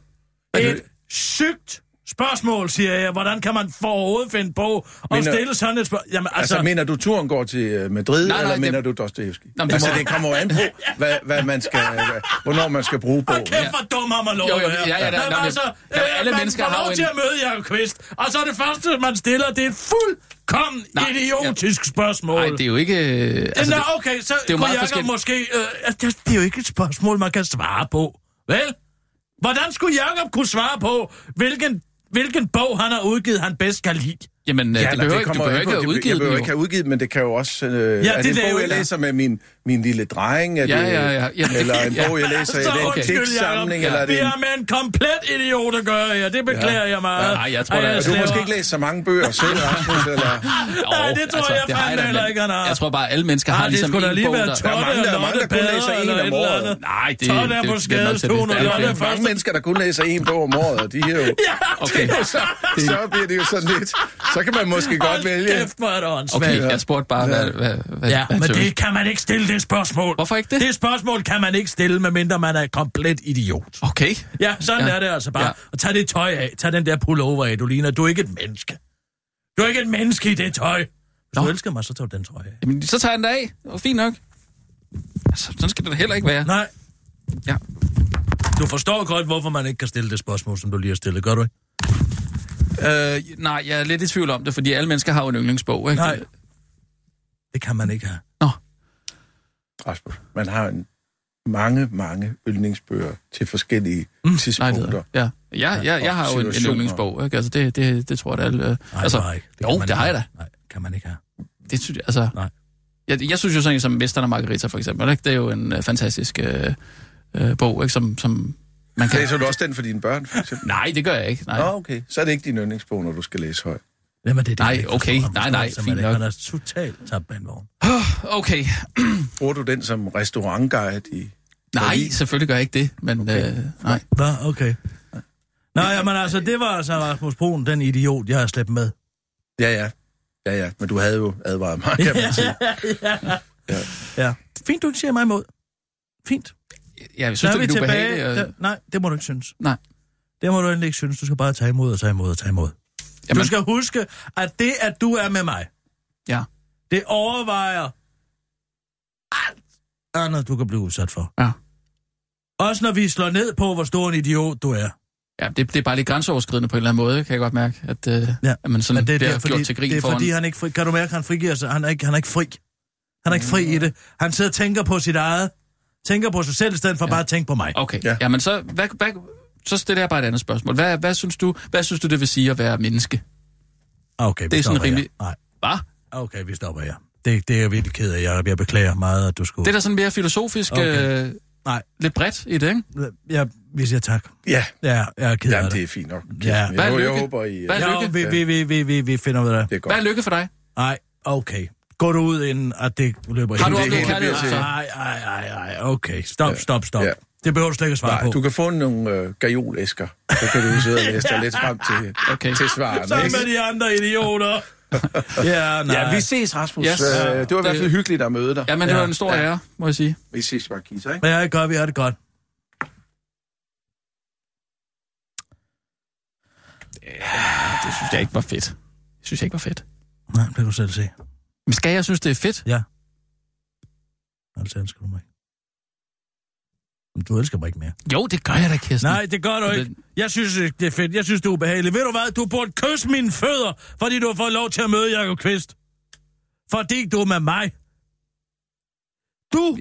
Er Et det- sygt spørgsmål, siger jeg. Hvordan kan man for overhovedet finde på at Mener- stille sådan et spørgsmål? Jamen, Altså, altså, mener du, turen går til øh, Madrid, Nej, nej, eller det- mener du Dostoyevsky? Nå, men det Altså, må- det kommer jo an på, hvad, hvad man skal, hvad, hvornår man skal bruge bogen. kæft, hvor dum har man lov Jo, jo, her. ja, ja, nå, men- altså, ja, øh, alle man mennesker får har lov jo til en- at møde Jacob Kvist, og så er det første, man stiller, det er et fuldkommen Nej, idiotisk spørgsmål. Nej, det er jo ikke... øh, Altså, Altså, Nå, det, okay, så er jo kunne Jacob forskelligt. måske... Øh, altså, det, det er jo ikke et spørgsmål, man kan svare på. Vel? Hvordan skulle Jacob kunne svare på, hvilken, hvilken bog han har udgivet, han bedst kan lide? jamen, ja, det behøver, ikke, du kommer behøver an på- ikke at det- udgive Jeg behøver ikke have udgivet, men det kan jo også... Øh, Ja, er det det er en bog, jo- jeg læser med min, min lille dreng? Er det, Ja, ja, ja. Jamen, Eller en ja. bog, jeg læser? Så Er det en undskyld, digtsamling? Jacob. Eller er Vi det en... har med en komplet idiot at gøre her. Det beklager jeg meget. Nej, jeg tror, Ej, er- jeg Du har måske ikke læst så mange bøger selv, Rasmus, eller... Nej, det tror jeg det har fandme da, heller ikke, han har. Jeg tror bare, alle mennesker har det ligesom skulle da en lige bog, være der... Der er Totte mange, der, er mange, der kun læser en om året. Nej, det, Totte er det, på det, skadestuen, og det, Lotte Der er mange mennesker, der kun læser en bog om året, og de her jo... Okay. så, bliver det jo sådan lidt... Så kan man måske godt vælge. Kæft, hvor er det. Okay, jeg spurgte bare, hvad, Ja, men det kan man ikke stille, det spørgsmål. Hvorfor ikke det? Det spørgsmål kan man ikke stille, medmindre man er komplet idiot. Okay. Ja, sådan Ja. er det altså bare. Ja. Og tag det tøj af. Tag den der pullover af, du ligner. Du er ikke et menneske. Du er ikke et menneske i det tøj. Hvis Nå. du elsker mig, så tager du den trøje af. Jamen, så tager jeg den af. Var fint nok. Altså, sådan skal det da heller ikke være. Nej. Ja. Du forstår godt, hvorfor man ikke kan stille det spørgsmål, som du lige har stillet, gør du ikke? Øh, nej, jeg er lidt i tvivl om det, fordi alle mennesker har jo en yndlingsbog, ikke? Nej. Det kan man ikke have. Rasmus, man har en mange, mange yndlingsbøger til forskellige nej, mm, det tidspunkter. Ja, ja, ja, jeg har jo en, en yndlingsbog, ikke? Altså, det, det, det tror jeg da alle... øh, Nej, altså, det jeg ikke. jo, det har jeg da. Nej, kan man ikke have. Det synes jeg, altså... Nej. Jeg, jeg synes jo sådan en som Mesteren og Margarita, for eksempel, ikke? Det er jo en uh, fantastisk uh, uh, bog, ikke? Som, som man kan... Læser du også den for dine børn, for eksempel? Nej, det gør jeg ikke. Nej. Nå, okay. Så er det ikke din yndlingsbog, når du skal læse højt. Det er det, Nej, jeg ikke forstår. okay. Han Nej, nej, fint nok. Han er totalt tabt med en vogn. Okay. Bruger du den som restaurantguide i... Nej, selvfølgelig gør jeg ikke det, men okay. øh, nej. Nå, okay. Nå, jamen altså, det var altså Rasmus Brun, den idiot, jeg har slæbt med. Ja, ja. Ja, ja. Men du havde jo advaret mig, kan man sige. ja. ja. Fint, du ikke siger mig imod. Fint. Jeg Så synes, er det vi er ubehageligt. Der, Og... nej, det må du ikke synes. Nej. Det må du endelig ikke synes. Du skal bare tage imod og tage imod og tage imod. Jamen. Du skal huske, at det, at du er med mig, Ja. det overvejer alt andet, du kan blive udsat for. Ja. Også når vi slår ned på, hvor stor en idiot du er. Ja, det, det er bare lidt grænseoverskridende på en eller anden måde, kan jeg godt mærke, at, øh, Ja. at man sådan Men det er, bliver der, fordi, gjort til grin det er foran. fordi, han ikke fri, kan du mærke, at han frigiver sig? Han er ikke, han er ikke fri. Han er ikke fri i det. Han sidder og tænker på sit eget. Tænker på sig selv, i stedet for ja. bare at tænke på mig. Okay, Ja. ja. Jamen så, hvad, hvad, så stiller jeg bare et andet spørgsmål. Hvad, hvad, synes du, hvad synes du, det vil sige at være menneske? Okay, Det er sådan rimelig- her. Nej, Hvad? okay, vi stopper her. Det, det er jeg virkelig ked af. Jeg, jeg beklager meget, at du skulle... Det er da sådan mere filosofisk, Okay. øh, Nej, lidt bredt i det, ikke? jeg, vi siger tak. Ja, Ja, jeg er ked af Jamen, det. det er fint nok. Ja. Ja. Hvad er Jeg, jeg lykke? håber, I... Hvad er Ja, lykke? vi, vi, vi, vi, vi, vi finder ud af det. Det er godt. Hvad er lykke for dig? Nej, okay. Gå du ud, inden at det løber Har du helt- oplevet det kærlighed? bliver til- Ej, ej, ej, ej, okay. Stop, stop, stop. Ja. Det behøver du slet ikke at svare Nej, på. du kan få nogle øh, gajolæsker. Så kan du sidde og læse dig lidt frem til, Okay. til svarene. Sammen med de andre idioter. ja, nej. Ja, vi ses, Rasmus. Yes. Øh, det var i hvert fald hyggeligt at møde dig. Jamen, det Ja. var en stor Ja. ære, må jeg sige. Vi ses bare, Kisa, ikke? Ja, det gør vi. har det godt. Det synes jeg ikke var fedt. Det synes jeg ikke var fedt. Nej, det kan du selv se. Men skal jeg synes, det er fedt? Ja. Altså elsker du mig ikke. Du elsker mig ikke mere. Jo, det gør jeg da, Kirsten. Nej, det gør du ikke. Jeg synes det er fedt. Jeg synes, det er ubehageligt. Ved du hvad? Du burde kysse mine fødder, fordi du har fået lov til at møde Jacob Kvist. Fordi du er med mig. Du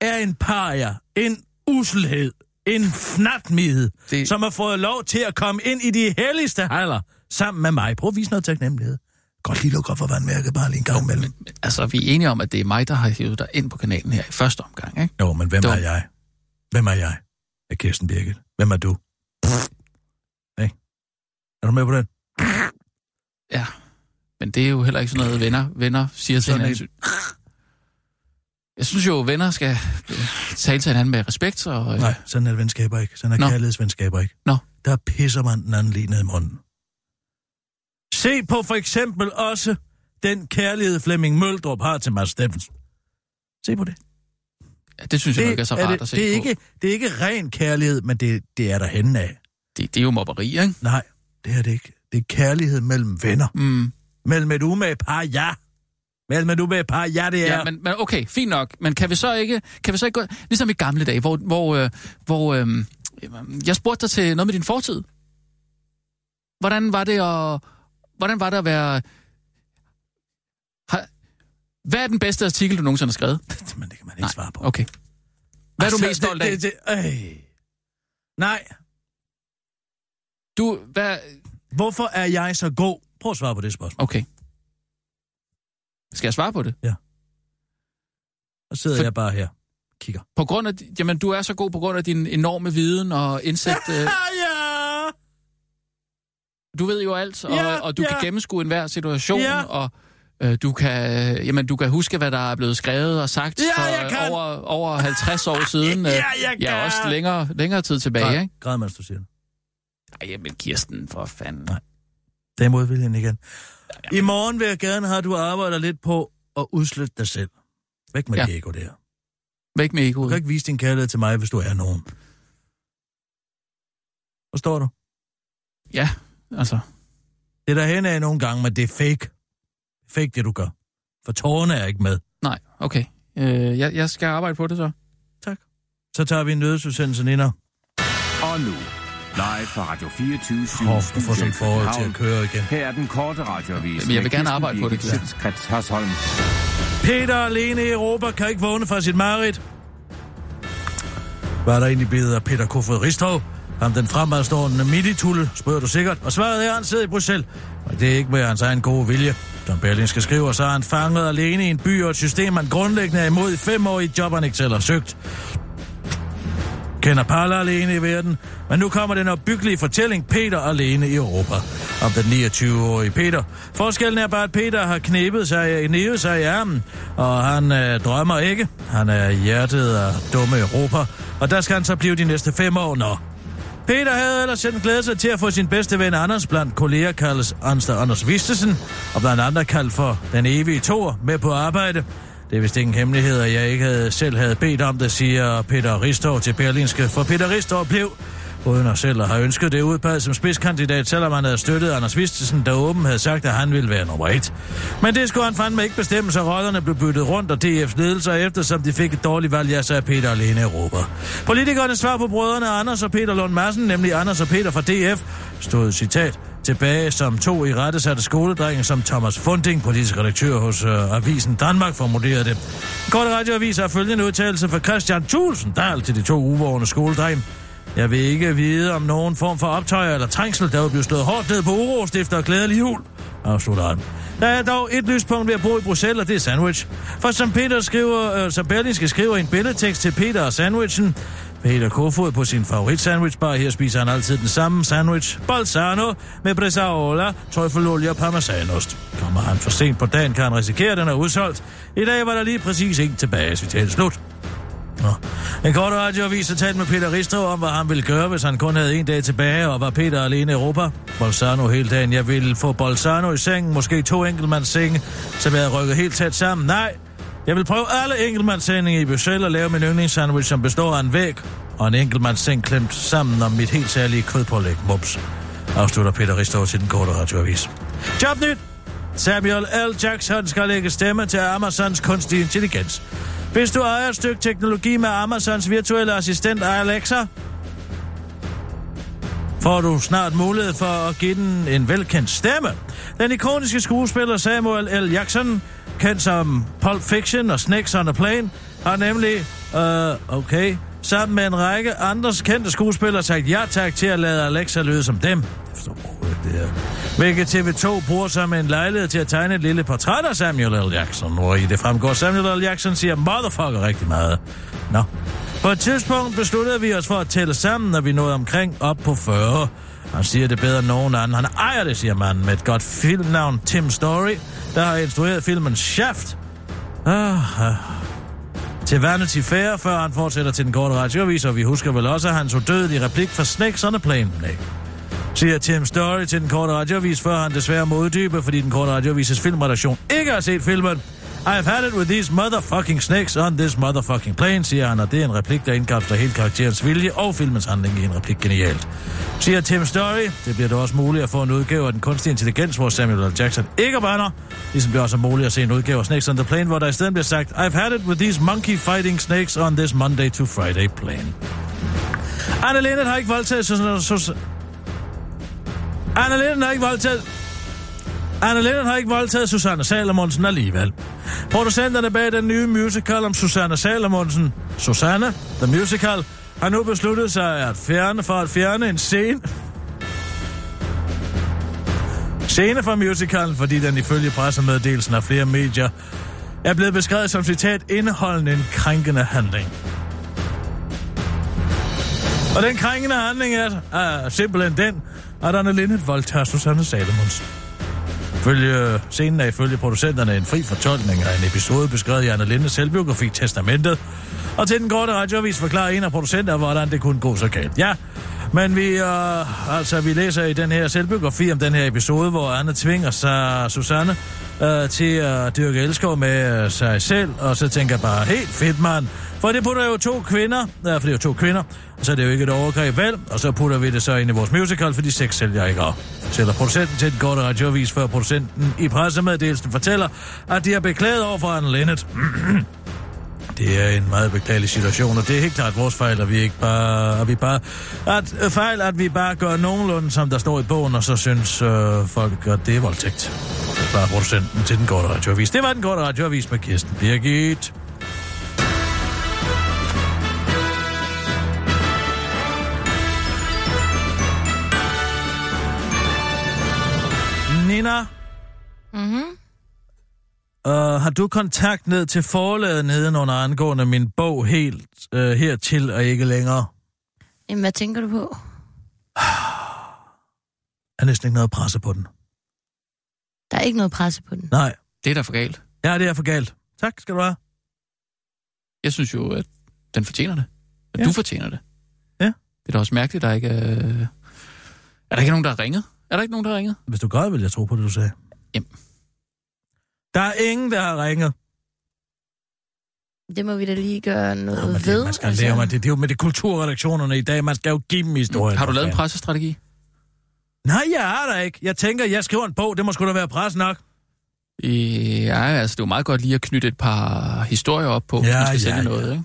er en paria, en uselhed, en fnatmide, Det- som har fået lov til at komme ind i de helligste haller sammen med mig. Prøv at vise noget taknemmelighed. Godt lige lukke op for vandmærket, bare lige en gang imellem. Altså, vi er enige om, at det er mig, der har hævet dig ind på kanalen her i første omgang, ikke? Jo, men hvem var- er jeg? Hvem er jeg? Er Kirsten Birgit. Hvem er du? Hey. Er du med på den? Ja. Men det er jo heller ikke sådan noget, venner, venner siger til hinanden. Jeg synes jo, venner skal tale til hinanden med respekt. Og, øh, Nej, sådan er venskaber ikke. Sådan er Nå. kærlighedsvenskaber ikke. Nå. Der pisser man den anden lige ned i munden. Se på for eksempel også den kærlighed Flemming Møldrup har til Mads Steffensen. Se på det. Det synes jeg nok ikke er så rart det, at se det, er på. ikke, det er ikke ren kærlighed, men det, det er der henne af. Det, det er jo mobberi, ikke? Nej, det er det ikke. Det er kærlighed mellem venner. Mm. Mellem et umage par, ja. Mellem et umage par, ja, det er. Ja, men, men okay, fint nok. Men kan vi så ikke, kan vi så ikke gå, ligesom i gamle dage, hvor, hvor, øh, hvor øh, jeg spurgte dig til noget med din fortid. Hvordan var det at, hvordan var det at være... Hvad er den bedste artikel, du nogensinde har skrevet? Men det kan man ikke Nej, svare på. Okay. Hvad er du Altså, mest stolt af? det, det, det, øh. Nej, Du, hvad... hvorfor er jeg så god? Prøv at svare på det spørgsmål. Okay. Skal jeg svare på det? Så sidder For- jeg bare her. Kigger. På grund af, jamen, du er så god på grund af din enorme viden og indsigt. Øh, ja! du ved jo alt, og, Ja, og du ja. kan gennemskue enhver situation, Ja. og du kan, jamen, du kan huske, hvad der er blevet skrevet og sagt Ja, jeg kan. over, over 50 år siden. øh, Ja, jeg ja, kan. også længere, længere tid tilbage, Græd, ikke? græd, mens du siger det. Ej, jamen, Kirsten, for fanden. Nej. Det er modviljen igen. I morgen vil jeg gerne have, at du arbejder lidt på at udslætte dig selv. Væk med Ja. det ego der. Væk med Du egoet. kan ikke vise din kærlighed til mig, hvis du er nogen. Forstår du? Ja, altså. Det er der hen af nogle gange, men det er fake. Fake, det du gør. For tårerne er ikke med. Nej, okay. Øh, jeg, jeg skal arbejde på det så. Så tager vi en nødsudsendelse ind og nu, live fra Radio 24 7, oh, du får sådan forhold til at køre igen. Her er den korte radiovis. Men jeg vil gerne arbejde på det, Hasholm. Peter alene i Europa kan ikke vågne fra sit mareridt. Hvad er der egentlig blevet af Peter Kofod Ristov? Ham den fremadstående miditulle, spørger du sikkert. Og svaret er, at han sidder i Bruxelles. Og det er ikke med hans egen gode vilje. Som Berlingske skriver, så er han fanget alene i en by og et system, han grundlæggende er imod i fem år i et job, han ikke selv har søgt. Kender Palla alene i verden, men nu kommer den opbyggelige fortælling Peter alene i Europa. Om den 29-årige Peter. Forskellen er bare, at Peter har knæbet sig, øh, knæbet sig i armen, og han øh, drømmer ikke. Han er hjertet af dumme Europa, og der skal han så blive de næste fem år, når... Peter havde ellers sendt glæde sig til at få sin bedste ven Anders blandt kolleger kaldes Anster Anders Vistesen, og blandt andre kaldt for den evige tor med på arbejde. Det er vist ingen hemmelighed, at jeg ikke havde, selv havde bedt om det, siger Peter Ristov til Berlinske, for Peter Ristov blev uden at selv have ønsket det udpeget som spidskandidat, selvom han havde støttet Anders Vistesen, der åben havde sagt, at han ville være nummer et. Men det skulle han fandme ikke bestemme, så rollerne blev byttet rundt, og DF's ledelser eftersom de fik et dårligt valg, ja, så er Peter alene Europa. Politikernes svar på brødrene Anders og Peter Lund Madsen, nemlig Anders og Peter fra DF, stod citat, tilbage som to i rettesatte skoledrenge, som Thomas Funding, politisk redaktør hos øh, Avisen Danmark, formulerede det. Kort radioavis har følgende udtalelse fra Christian Thulsen Tulsendal til de to uvågne skoledrenge. Jeg vil ikke vide om nogen form for optøjer eller trængsel, der vil blive slået hårdt ned på uro, stifter glædelig jul, afslutter han. Der er dog et lyspunkt ved at bo i Bruxelles, og det er sandwich. For som Peter skriver, øh, som Berlingske skriver en billedtekst til Peter og sandwichen, Peter Kofod på sin favorit sandwichbar. Her spiser han altid den samme sandwich. Balsano med bresaola, trøffelolie og parmesanost. Kommer han for sent på dagen, kan han risikere, at den er udsolgt. I dag var der lige præcis en tilbage, citat slut. Nå. En kort radioavis har talt med Peter Ristov om, hvad han ville gøre, hvis han kun havde en dag tilbage, og var Peter alene i Europa. Bolzano hele dagen. Jeg ville få Bolzano i sengen, måske to enkeltmandssenge, så vil jeg rykket helt tæt sammen. Nej, jeg vil prøve alle enkeltmandssendinge i Bruxelles og lave min yndlingssandwich, som består af en væg og en enkeltmandsseng klemt sammen om mit helt særlige kødpålæg. mops. Afslutter Peter Ristov til den korte radioavis. Jobnyt! Samuel L. Jackson skal lægge stemme til Amazons kunstig intelligens. Hvis du ejer et stykke teknologi med Amazons virtuelle assistent Alexa, får du snart mulighed for at give den en velkendt stemme. Den ikoniske skuespiller Samuel L. Jackson, kendt som Pulp Fiction og Snakes on a Plane, har nemlig, øh, okay, sammen med en række andre kendte skuespillere sagt ja tak til at lade Alexa lyde som dem. Jeg forstår jeg det her. Hvilket TV2 bruger som en lejlighed til at tegne et lille portræt af Samuel L. Jackson, hvor i det fremgår, Samuel L. Jackson siger motherfucker rigtig meget. Nå. På et tidspunkt besluttede vi os for at tælle sammen, når vi nåede omkring op på 40. Han siger det bedre end nogen anden. Han ejer det, siger manden, med et godt filmnavn, Tim Story, der har instrueret filmen Shaft. Ah, ah. Til Vanity Fair, før han fortsætter til den korte radioavis, og vi husker vel også, at han så død i replik fra Snakes on a Plane. Nej siger Tim Story til den korte radiovis, før han desværre må uddybe, fordi den korte radiovises filmredaktion ikke har set filmen. I've had it with these motherfucking snakes on this motherfucking plane, siger han, og det er en replik, der indkapsler hele karakterens vilje og filmens handling i en replik genialt. Siger Tim Story, det bliver da også muligt at få en udgave af den kunstige intelligens, hvor Samuel L. Jackson ikke banner, ligesom det også er muligt at se en udgave af Snakes on the Plane, hvor der i stedet bliver sagt, I've had it with these monkey fighting snakes on this Monday to Friday plane. Anne Lennet har ikke voldtaget Susanne, Anna Lennon har ikke voldtaget... Anna Lennon har ikke voldtaget Susanne Salomonsen alligevel. Producenterne bag den nye musical om Susanne Salomonsen, Susanne, The Musical, har nu besluttet sig at fjerne for at fjerne en scene... Scene fra musicalen, fordi den ifølge pressemeddelelsen af flere medier er blevet beskrevet som citat indeholdende en krænkende handling. Og den krænkende handling er, er simpelthen den, at Anne Lindet voldtager Susanne Salomonsen. Følge, scenen er ifølge producenterne en fri fortolkning af en episode beskrevet i Anna Lindes selvbiografi Testamentet. Og til den korte radioavis forklarer en af producenterne, hvordan det kunne gå så galt. Ja, men vi, øh, altså, vi læser i den her selvbiografi om den her episode, hvor Anne tvinger sig, Susanne øh, til at dyrke elskov med øh, sig selv, og så tænker jeg bare, helt fedt, mand. For det putter jo to kvinder, ja, for det er jo to kvinder, så er det jo ikke et overgreb, vel? Og så putter vi det så ind i vores musical, fordi sex sælger ikke op. Sætter producenten til den korte radioavis, før producenten i pressemeddelelsen fortæller, at de har beklaget over for Anne Lennet. Det er en meget beklagelig situation, og det er helt klart vores fejl, at vi ikke bare... At vi bare at, øh, fejl, at vi bare gør nogenlunde, som der står i bogen, og så synes øh, folk, at det er voldtægt. Det var producenten til den korte radioavis. Det var den korte radioavis med Kirsten Birgit. Nina, Mhm. Uh, har du kontakt ned til forlaget nedenunder angående min bog helt uh, hertil og ikke længere? Jamen, hvad tænker du på? Er næsten ikke noget presse på den. Der er ikke noget presse på den. Nej. Det er da for galt. Ja, det er for galt. Tak skal du have. Jeg synes jo, at den fortjener det. At ja. du fortjener det. Ja. Det er da også mærkeligt, at der ikke er... Er der ikke nogen, der har ringet? Er der ikke nogen, der har ringet? Hvis du gør, vil jeg tro på det, du sagde. Der er ingen, der har ringet. Det må vi da lige gøre noget Nå, men ved. det, man skal altså... lære mig det. Det er jo med de kulturredaktionerne i dag. Man skal jo give dem historien. Har du lavet en fanden. pressestrategi? Nej, jeg har der ikke. Jeg tænker, jeg skriver en bog. Det må sgu da være pres nok. Ja, altså det er jo meget godt lige at knytte et par historier op på, Ja, hvis man skal ja, sælge ja. noget, ikke?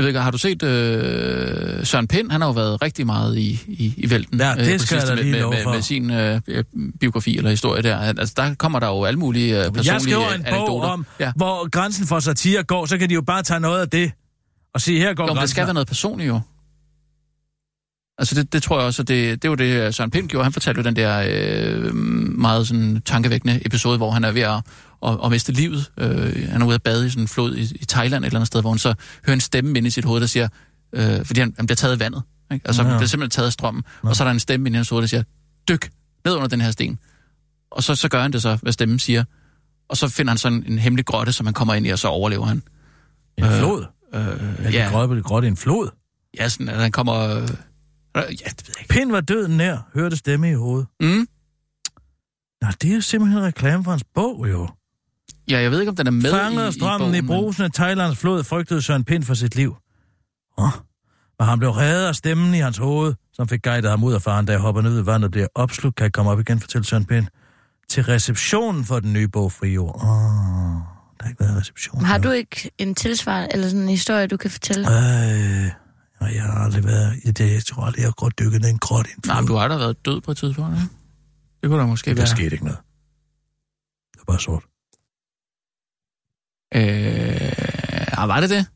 Jeg ved ikke, har du set øh, Søren Pind? Han har jo været rigtig meget i, i, i vælten. Ja, det øh, skal jeg lige med, med, med, sin øh, øh, biografi eller historie der. Altså, der kommer der jo alle mulige øh, personlige Jeg skriver en bog anekdoter. om, Ja. hvor grænsen for satire går, så kan de jo bare tage noget af det og sige, her går Jo, men det grænsen. skal være noget personligt jo. Altså det, det tror jeg også, at det, det var det, Søren Pind gjorde. Han fortalte jo den der øh, meget sådan tankevækkende episode, hvor han er ved at, at, at miste livet. Øh, han er ude at bade i sådan en flod i, i Thailand et eller andet sted, hvor han så hører en stemme ind i sit hoved, der siger, øh, fordi han, han bliver taget af vandet. Ikke? Altså Nå. han bliver simpelthen taget af strømmen. Og så er der en stemme ind i hans hoved, der siger, dyk ned under den her sten. Og så, så gør han det så, hvad stemmen siger. Og så finder han sådan en hemmelig grotte, som han kommer ind i, og så overlever han. En Øh, flod? Øh, Er ja, det grotte, grotte i en flod? ja, sådan, at han kommer... Øh, ja, det ved jeg ikke. Pind var døden nær, hørte stemme i hovedet. Mm. Nå, det er jo simpelthen reklame for hans bog, jo. Ja, jeg ved ikke, om den er med Fanget i, strømmen i, i, bogen, men- brusen af Thailands flod frygtede Søren Pind for sit liv. Oh. Men han blev reddet af stemmen i hans hoved, som fik guidet ham ud af faren, da jeg hopper ned i vandet og bliver opslugt. Kan jeg komme op igen, fortælle Søren Pind. Til receptionen for den nye bog Friord. Åh, oh, der har ikke været reception. Har du ikke en tilsvar, eller sådan en historie, du kan fortælle? Øh, nej, jeg har aldrig været... Jeg, det, jeg tror aldrig, jeg har godt dykket ned i en i en flod. Nej, men du har da været død på et tidspunkt, ikke? Det kunne da måske Der være. skete ikke noget. Det var bare sort. Øh, ah, var det det?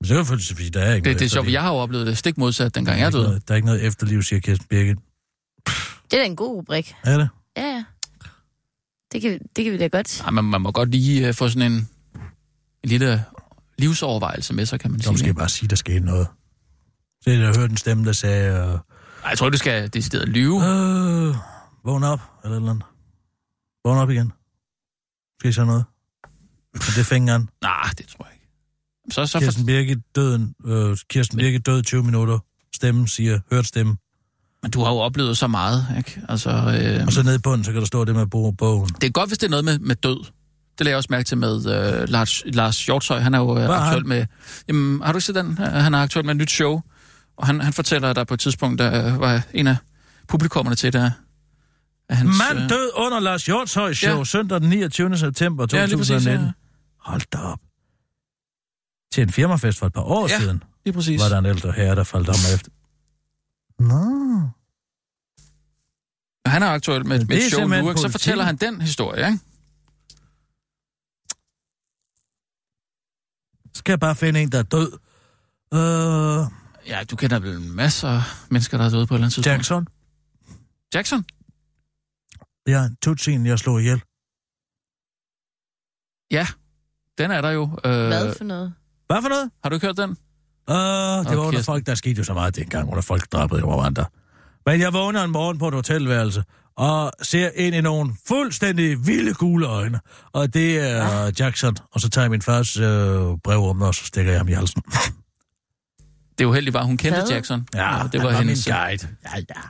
Men så kan jeg fordi der er ikke Det, noget det er sjovt, jeg har jo oplevet det stik modsat, dengang Der er jeg ikke døde. noget- Der er ikke noget efterliv, siger Kirsten Birgit. Det er da en god rubrik. Er det? Ja, ja. Det kan, det kan vi da godt. Ej, man, man må godt lige uh, få sådan en, en lille livsovervejelse med sig, kan man sige. måske ikke? bare sige, der skete noget. Så jeg hørte en stemme, der sagde, øh, Ej, jeg tror, du skal decideret lyve. øh, vågn op, eller et eller andet. Vågn op igen. Skal I så noget? Og det er fingeren. Nej, det tror jeg ikke. Så, så. Kirsten Birgit døden, øh, Kirsten Birgit død 20 minutter. Stemmen siger, hørt stemme. Men du har jo oplevet så meget, ikke? Altså, øh... Og så nede i bunden, så kan der stå det med bo- bogen. Det er godt, hvis det er noget med, med død. Det lagde jeg også mærke til med øh, Lars, Lars Hjortshøj. Han er jo øh, aktuel han? med... Jamen, har du ikke set den? Øh, Han er aktuel med et nyt show. Og han, han fortæller, at der på et tidspunkt der øh, var en af publikummerne til det. At hans, Mand øh, død under Lars Hjortshøj show, Ja. søndag den 29. september Ja, lige præcis, 2019. ja. Hold da op. Til en firmafest for et par år Ja. siden, Lige præcis. var der en ældre herre, der faldt om efter. Nå. Han er aktuel med, med et show nu, ikke? så fortæller han den historie, ikke? Skal jeg bare finde en, der er død? Øh, Ja, du kender vel masser af mennesker, der er døde på et eller andet tidspunkt. Jackson? Jackson? Ja, Tutsien, jeg slog ihjel. Ja, den er der jo. Øh, Hvad for noget? Hvad for noget? Har du ikke hørt den? Øh, det var Og under Kirsten. folk, der skete jo så meget dengang, under folk dræbede over andre. Men jeg vågner en morgen på et hotelværelse, og ser ind i nogle fuldstændig vilde gule øjne. Og det er Jackson, og så tager jeg min fars øh, brev om, og så stikker jeg ham i halsen. Det uheldige var, at hun kendte Hvad? Jackson. Ja, og det var han hendes... guide. Ja, ja.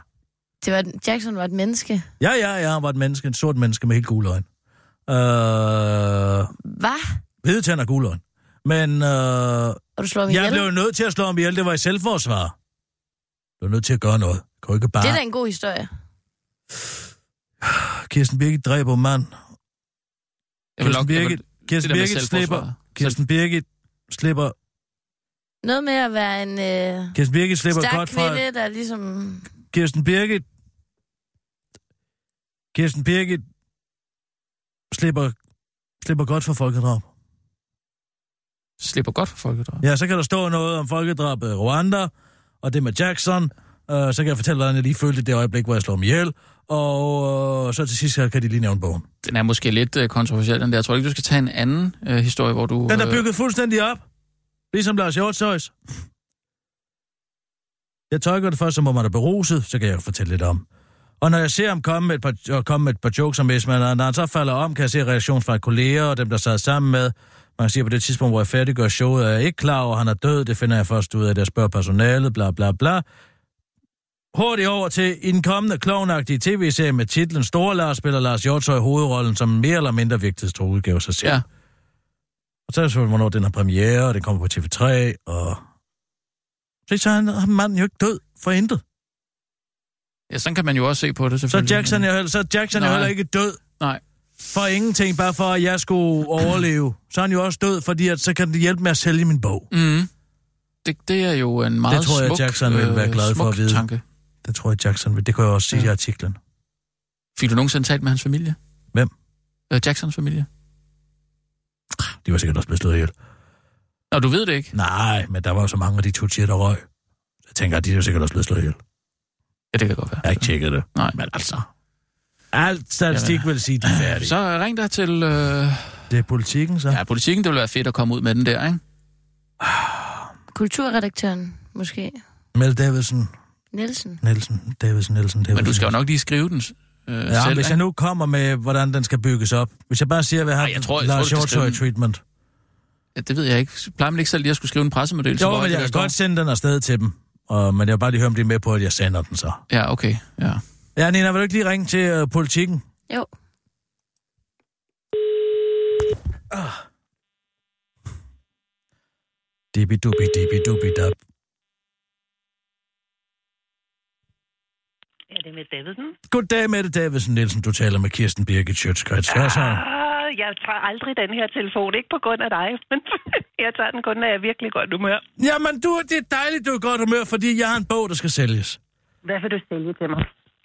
Det var, Jackson var et menneske. Ja, ja, ja, han var et menneske, en sort menneske med helt gule øjne. Øh, Hvad? hvide tænder og gule øjne. Men øh, Og du slår ham jeg ihjel? blev nødt til at slå ham ihjel, det var i selvforsvar. Jeg blev nødt til at gøre noget. Kunne ikke bare... Det er da en god historie. Kirsten Birgit dræber en mand. Kirsten Birgit, Kirsten Birgit slipper... Kirsten Birgit slipper... Noget med at være en øh, Kirsten Birgit slipper stærk godt fra... kvinde, der ligesom... Kirsten Birgit... Kirsten Birgit slipper, slipper godt for folkedrab. Slipper godt for folkedrab. Ja, så kan der stå noget om folkedrabet i Rwanda, og det med Jackson. Uh, så kan jeg fortælle, hvordan jeg lige følte det øjeblik, hvor jeg slår dem ihjel. Og uh, så til sidst kan de lige nævne bogen. Den er måske lidt øh, kontroversiel, den der. Jeg tror ikke, du skal tage en anden øh, historie, hvor du... Den er øh, bygget fuldstændig op. Ligesom Lars Hjortøjs. Jeg tolker det først, som om man er beruset, så kan jeg jo fortælle lidt om. Og når jeg ser ham komme med et par, øh, komme med et par jokes om hvis man, når han så falder om, kan jeg se reaktion fra kolleger og dem, der sad sammen med. Man siger på det tidspunkt, hvor jeg færdiggør showet, er jeg ikke klar over, at han er død. Det finder jeg først ud af, at jeg spørger personalet, bla bla bla. Hurtigt over til i den kommende klovnagtige tv-serie med titlen Store Lars spiller Lars Hjortøj hovedrollen som en mere eller mindre vigtighedstroet udgave sig selv. Ja. Og så er det selvfølgelig, hvornår den har premiere, og den kommer på TV3, og... Se, så er manden jo ikke død for intet. Ja, sådan kan man jo også se på det, Så selvfølgelig. Jackson, er, så Jackson er heller ikke død Nej. for ingenting, bare for at jeg skulle overleve. Så er han jo også død, fordi at, så kan det hjælpe med at sælge min bog. Mm. Det, det er jo en meget Det tror jeg, smuk, Jackson vil være glad for smuk at vide. tanke. Det tror jeg, Jackson vil. Det kan jeg også sige Ja. i artiklen. Fik du nogensinde talt med hans familie? Hvem? Øh, Jacksons familie? De var sikkert også blevet slået ihjel. Nå, du ved det ikke? Nej, men der var jo så mange af de to der røg. Så jeg tænker, at de er jo sikkert også blevet slået ihjel. Ja, det kan godt være. Jeg har ikke tjekket det. Nej. Men altså... Alt statistik vil sige, de er færdige. Så ring dig til... Øh... Det er politikken, så. Ja, politikken, det ville være fedt at komme ud med den der, ikke? Kulturredaktøren, måske. Mel Davidsen, Nielsen. Nielsen, Davidsen, Nielsen, Davidsen. Men du skal jo nok lige skrive den øh, Ja, selv, hvis jeg nu kommer med, hvordan den skal bygges op. Hvis jeg bare siger, hvad Ej, har jeg tror- jeg Lars tror, skal Hjortøj treatment. Ja, det ved jeg ikke. Plejer man ikke selv lige at skulle skrive en pressemeddelelse? Jo, men jeg det kan godt sende den afsted til dem. Og, men jeg vil bare lige høre, om de er med på, at jeg sender den så. Ja, okay. Ja. Ja, Nina, vil du ikke lige ringe til uh, politikken? Jo. Dibi dubi dibi Ja, er med Davidsen. Goddag, Mette Davidsen Nielsen. Du taler med Kirsten Birgit Schøtzgrads. Ja, så. Ah, jeg tager aldrig den her telefon, ikke på grund af dig, men jeg tager den kun, når jeg er virkelig godt humør. Jamen, du, det er dejligt, du er godt humør, fordi jeg har en bog, der skal sælges. Hvad vil du sælge til mig?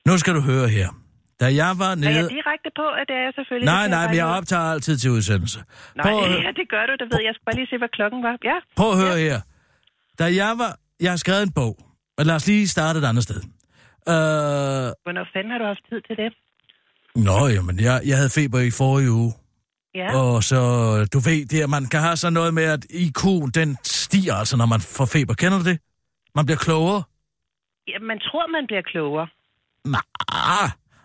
Nu skal du høre her. Da jeg var Er nede... jeg direkte på, at det er jeg selvfølgelig? Nej, nej, men jeg optager altid til udsendelse. Nej, Prøv at ja, det gør du, det ved jeg. Jeg skal bare lige se, hvad klokken var. Ja, Prøv at høre her. Da jeg var... Jeg har skrevet en bog. Og lad os lige starte et andet sted. Øh... hvornår fanden har du haft tid til det? Nå, jamen, jeg, jeg havde feber i forrige uge. Ja, Og så, du ved, det, er, man kan have sådan noget med, at IQ'en, den stiger altså, når man får feber. Kender du det? Man bliver klogere. ja man tror, man bliver klogere. Nej,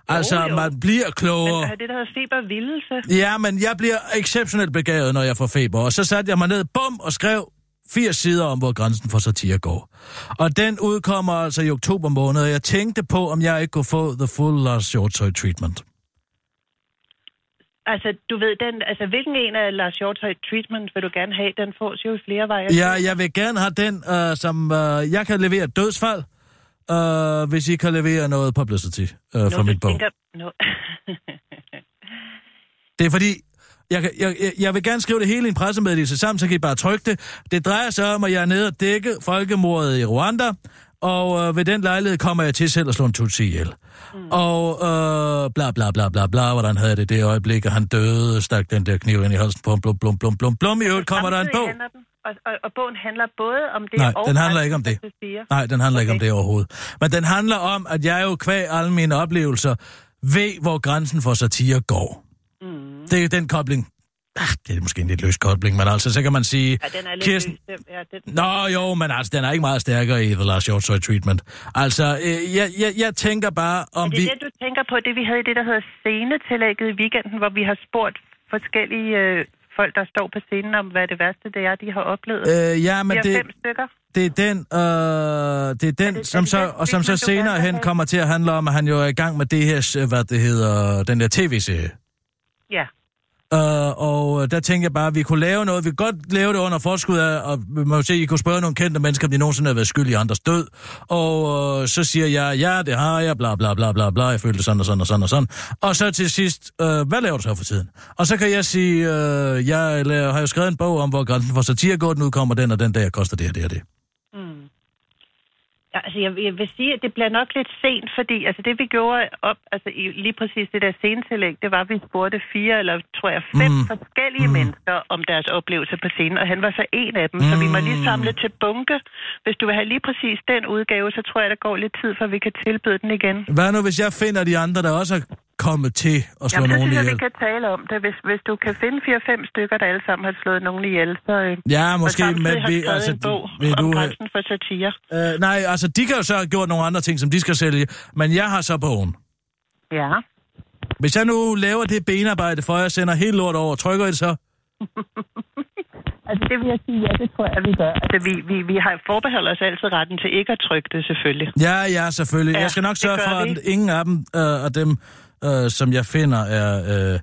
altså, Jo, jo. man bliver Men klogere. er det, der hedder febervildelse? Ja, men jeg bliver exceptionelt begavet, når jeg får feber. Og så satte jeg mig ned, bum, og skrev 80 sider om, hvor grænsen for satire går. Og den udkommer altså i oktober måned, og jeg tænkte på, om jeg ikke kunne få The Full Lars Hjortøj Treatment. Altså, du ved, den, altså, hvilken en af Lars Hjortøj treatment vil du gerne have? Den fås jo i flere veje. Ja, jeg vil gerne have den, øh, som øh, jeg kan levere et dødsfald, øh, hvis I kan levere noget publicity øh, Nå, fra mit bog. tænker... Nå. Det er fordi, jeg, jeg, jeg, vil gerne skrive det hele i en pressemeddelelse sammen, så kan I bare trykke det. Det drejer sig om, at jeg er nede og dække folkemordet i Rwanda, og øh, ved den lejlighed kommer jeg til selv at slå en tutsi ihjel. Mm. Og øh, bla bla bla bla bla, hvordan havde det det øjeblik, at han døde, stak den der kniv ind i halsen på ham, blum blum blum blum blum. I øvrigt kommer der en bog. og, og, og bogen handler både om det Nej, og... den handler ikke om det. Nej, den handler okay. ikke om det overhovedet. Men den handler om, at jeg jo kvæg alle mine oplevelser ved, hvor grænsen for satire går. Det er den kobling. Ah, det er måske en lidt løs kobling, men altså, så kan man sige... Ja, den er lidt Kirsten... løs. Ja, den, Nå jo, men altså, den er ikke meget stærkere i The Last Hjortøj Treatment. Altså, øh, jeg, jeg, jeg tænker bare, om er det vi... det, du tænker på, det vi havde i det, der hedder scenetillægget i weekenden, hvor vi har spurgt forskellige øh, folk, der står på scenen, om hvad det værste det er, de har oplevet? Øh, ja, men vi har det, fem stykker. det er den, øh, det er den, det- som så, og som så senere hen kommer til at handle om, at han jo er i gang med det her, øh, hvad det hedder, den der tv-serie. Ja. Uh, og der tænker jeg bare, at vi kunne lave noget. Vi kunne godt lave det under forskud af, og man se, I kunne spørge nogle kendte mennesker, om de nogensinde har været skyld i andres død. Og uh, så siger jeg, ja, det har jeg, bla bla bla bla bla, jeg følte sådan og sådan og sådan og sådan. Og så til sidst, uh, hvad laver du så for tiden? Og så kan jeg sige, uh, jeg laver, har jo skrevet en bog om, hvor grænsen for satire går, den udkommer den og den dag, koster det her, det og det. Ja, altså jeg, jeg vil sige, at det bliver nok lidt sent, fordi altså det vi gjorde op, altså lige præcis det der scenetillæg, det var, at vi spurgte fire eller tror jeg fem Mm. forskellige Mm. mennesker om deres oplevelse på scenen, og han var så en af dem, mm. så vi må lige Mm. samle til bunke. Hvis du vil have lige præcis den udgave, så tror jeg, der går lidt tid, for vi kan tilbyde den igen. Hvad nu, hvis jeg finder de andre, der også er kommet til at slå Jamen, nogen ihjel? vi kan tale om det. Hvis, hvis du kan finde fire-fem stykker, der alle sammen har slået nogen ihjel, så... Øh, Ja, måske, men vi, altså, en bog vil om du, øh, grænsen for satire. Øh, nej, altså, de kan jo så have gjort nogle andre ting, som de skal sælge, men jeg har så bogen. Ja. Hvis jeg nu laver det benarbejde for, jeg sender helt lort over, trykker I det så? Altså, det vil jeg sige, ja, det tror jeg, vi gør. Altså, vi, vi, vi har forbeholdt os altid retten til ikke at trykke det, selvfølgelig. Ja, ja, selvfølgelig. Ja, jeg skal nok sørge for, at ingen af dem, øh, af dem øh, som jeg finder, er øh,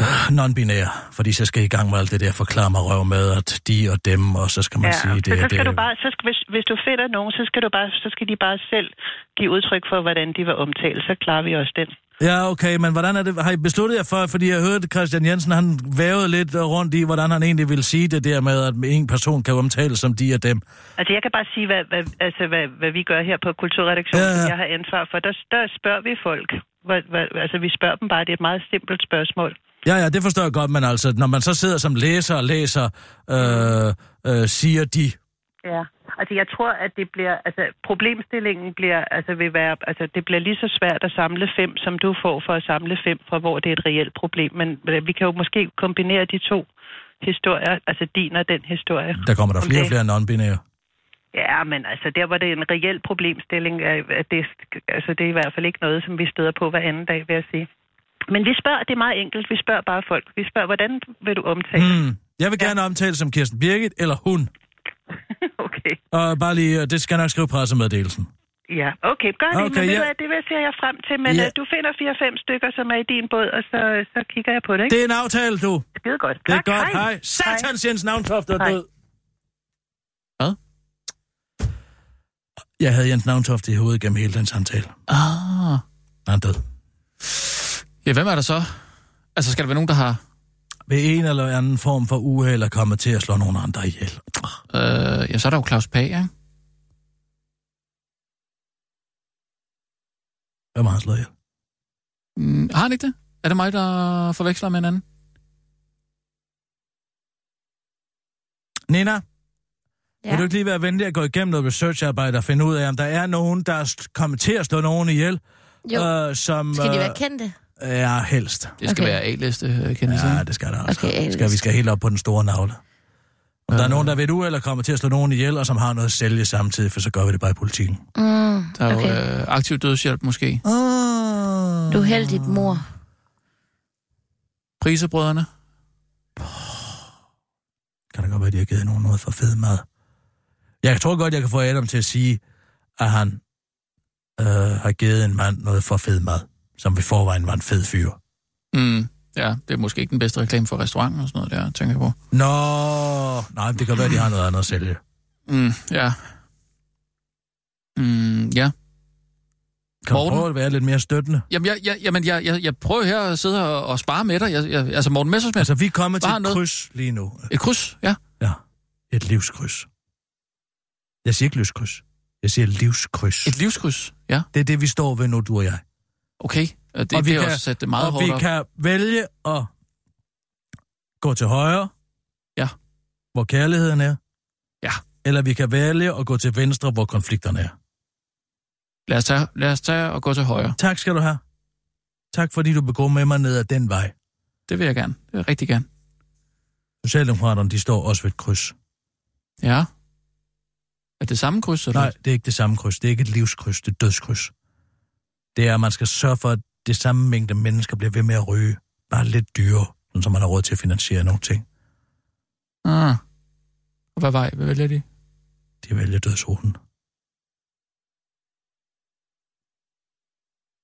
øh, non-binære. Fordi så skal I i gang med alt det der forklare mig røv med, at de og dem, og så skal man ja, sige, det så, så skal det. du bare, så skal, hvis, hvis du finder nogen, så skal, du bare, så skal de bare selv give udtryk for, hvordan de var omtalt. Så klarer vi også den. Ja, okay, men hvordan er det? Har I besluttet jer for, fordi jeg hørte Christian Jensen, han vævede lidt rundt i, hvordan han egentlig ville sige det der med, at en person kan omtales som de og dem. Altså, jeg kan bare sige, hvad, hvad, altså, hvad, hvad vi gør her på Kulturredaktionen, Ja, ja, ja. som jeg har ansvar for. Der, der spørger vi folk. Hvad, hvad, altså, vi spørger dem bare. Det er et meget simpelt spørgsmål. Ja, ja, det forstår jeg godt, men altså, når man så sidder som læser og læser, øh, øh, siger de, Ja, altså jeg tror, at det bliver, altså problemstillingen bliver, altså vil være, altså det bliver lige så svært at samle fem, som du får for at samle fem, fra hvor det er et reelt problem. Men vi kan jo måske kombinere de to historier, altså din og den historie. der kommer der flere og flere non-binære. Ja, men altså der var det en reel problemstilling, øh, at det, altså det er i hvert fald ikke noget, som vi støder på hver anden dag, vil jeg sige. Men vi spørger, det er meget enkelt, vi spørger bare folk. Vi spørger, hvordan vil du omtale? Hmm. Jeg vil gerne omtale som Kirsten Birgit eller hun. Okay. Og bare lige, øh, det skal jeg nok skrive pressemeddelelsen. Ja, okay, gør det. Okay, men ja. ja. det, det vil jeg frem til. Men Ja. ja. du finder fire-fem stykker, som er i din båd, og så, så kigger jeg på det, ikke? Det er en aftale, du. Skide godt. Det er tak, godt. Hej. Hej. Satans Jens Navntoft er Hej. død. Hvad? Jeg havde Jens Navntoft i hovedet gennem hele den samtale. Ah. Han er død. Ja, hvem er der så? Altså, skal der være nogen, der har... Ved en eller anden form for uheld er kommet til at slå nogle andre ihjel. Øh, ja, så er der jo Claus Pag, ikke? Hvem har han slået ihjel? Mm, har han ikke det? Er det mig, der forveksler med en anden? Nina, Ja. Vil du ikke lige være venlig at gå igennem noget researcharbejde og finde ud af, om der er nogen, der er kommet til at slå nogen ihjel? Jo. Øh, som, Skal de øh, være kendte? Ja, helst. Det skal Okay. være A-liste øh, kendelse. Ja, det skal der også. Okay, skal, vi skal helt op på den store navle. Om der er nogen, der ved du eller kommer til at slå nogen ihjel, og som har noget at sælge samtidig, for så gør vi det bare i politikken. Mm, Der er okay. jo øh, aktiv dødshjælp måske. Oh. Du er heldigt mor. Prisebrødrene. Kan det godt være, at de har givet nogen noget for fed mad? Jeg tror godt, jeg kan få Adam til at sige, at han øh, har givet en mand noget for fed mad, som i forvejen var en fed fyr. Mm, ja, det er måske ikke den bedste reklame for restauranten og sådan noget der, tænker jeg på. Nå, nej, det kan være, de har noget andet at sælge. Mm, ja. Mm, ja. Kan du Morten? prøve at være lidt mere støttende? Jamen, jeg, jeg, jamen jeg, jeg, jeg prøver her at sidde og, og spare med dig. Jeg, jeg, altså, Morten Messersmith. Altså, vi er kommet til et noget- kryds lige nu. Et kryds, ja. Ja, et livskryds. Jeg siger ikke lyskryds. Jeg siger livskryds. Et livskryds, ja. Det er det, vi står ved nu, du og jeg. Okay. Og det, Og vi det er kan- også sat meget og hårdt vi op. kan vælge at gå til højre. Ja. Hvor kærligheden er. Ja. Eller vi kan vælge at gå til venstre, hvor konflikterne er. Lad os, tage, lad os tage og gå til højre. Tak skal du have. Tak fordi du begår med mig ned ad den vej. Det vil jeg gerne. Det vil jeg rigtig gerne. Socialdemokraterne, de står også ved et kryds. Ja. Er det samme kryds? Eller? Nej, det er ikke det samme kryds. Det er ikke et livskryds, det er et dødskryds. Det er, at man skal sørge for, at det samme mængde mennesker bliver ved med at ryge. Bare lidt dyrere, så man har råd til at finansiere nogle ting. Ah. Og hvad vej hvad vælger de? De vælger dødsruten.